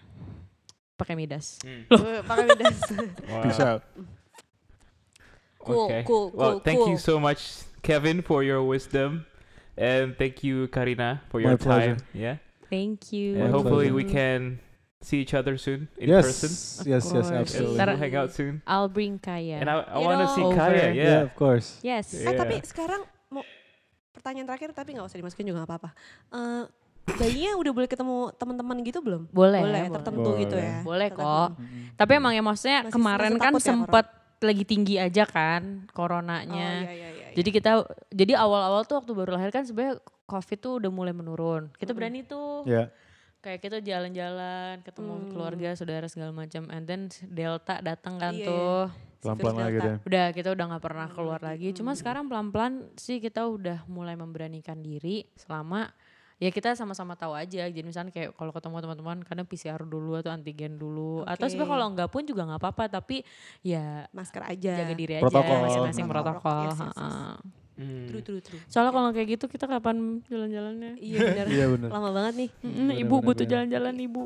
Pakai midas. Mm. Eh, Pakai midas. Wow. peace out Cool, okay. cool, well, cool, thank you so much, Kevin, for your wisdom, and thank you, Karina, for My your pleasure. time. Yeah, Thank you. and My hopefully pleasure. we can see each other soon in yes person. yes yes course. Absolutely Ntar- we'll hang out soon. I'll bring Kaya. And I, I You want to know, see over. Kaya. yeah Yeah. of course yes. Eh Yeah. tapi sekarang mau pertanyaan terakhir tapi nggak usah dimasukin juga nggak apa-apa. Eh bayinya udah boleh ketemu teman-teman gitu belum? Boleh. boleh, tertentu gitu Boleh. ya. Boleh kok. Mm-mm. Tapi emang ya maksudnya Masih- kemarin masih kan ya sempet lagi tinggi aja kan Oh, coronanya. iya, iya, iya, iya. Jadi kita jadi awal-awal tuh waktu baru lahir kan sebenarnya covid tuh udah mulai menurun. Kita Mm-mm. berani tuh ya kayak kita jalan-jalan, ketemu Hmm. keluarga, saudara segala macam. And then Delta datang kan Iya, tuh. pelan-pelan Virus lagi Delta. deh Udah kita udah nggak pernah Hmm, keluar lagi. Cuma hmm. sekarang pelan-pelan sih kita udah mulai memberanikan diri selama ya kita sama-sama tahu aja. Jadi misalnya kayak kalau ketemu teman-teman kadang PCR dulu atau antigen dulu. Atau Oke. sebenarnya kalau enggak pun juga nggak apa-apa. Tapi ya masker aja. jaga diri aja Protokol. masing-masing Hmm. protokol. Yes, yes, yes. heeh. Mm. True, true, true. Soalnya kalau kayak gitu kita kapan jalan-jalannya? Iya benar. iya benar Hmm. Lama banget nih. Bener, ibu bener, butuh jalan-jalan ibu.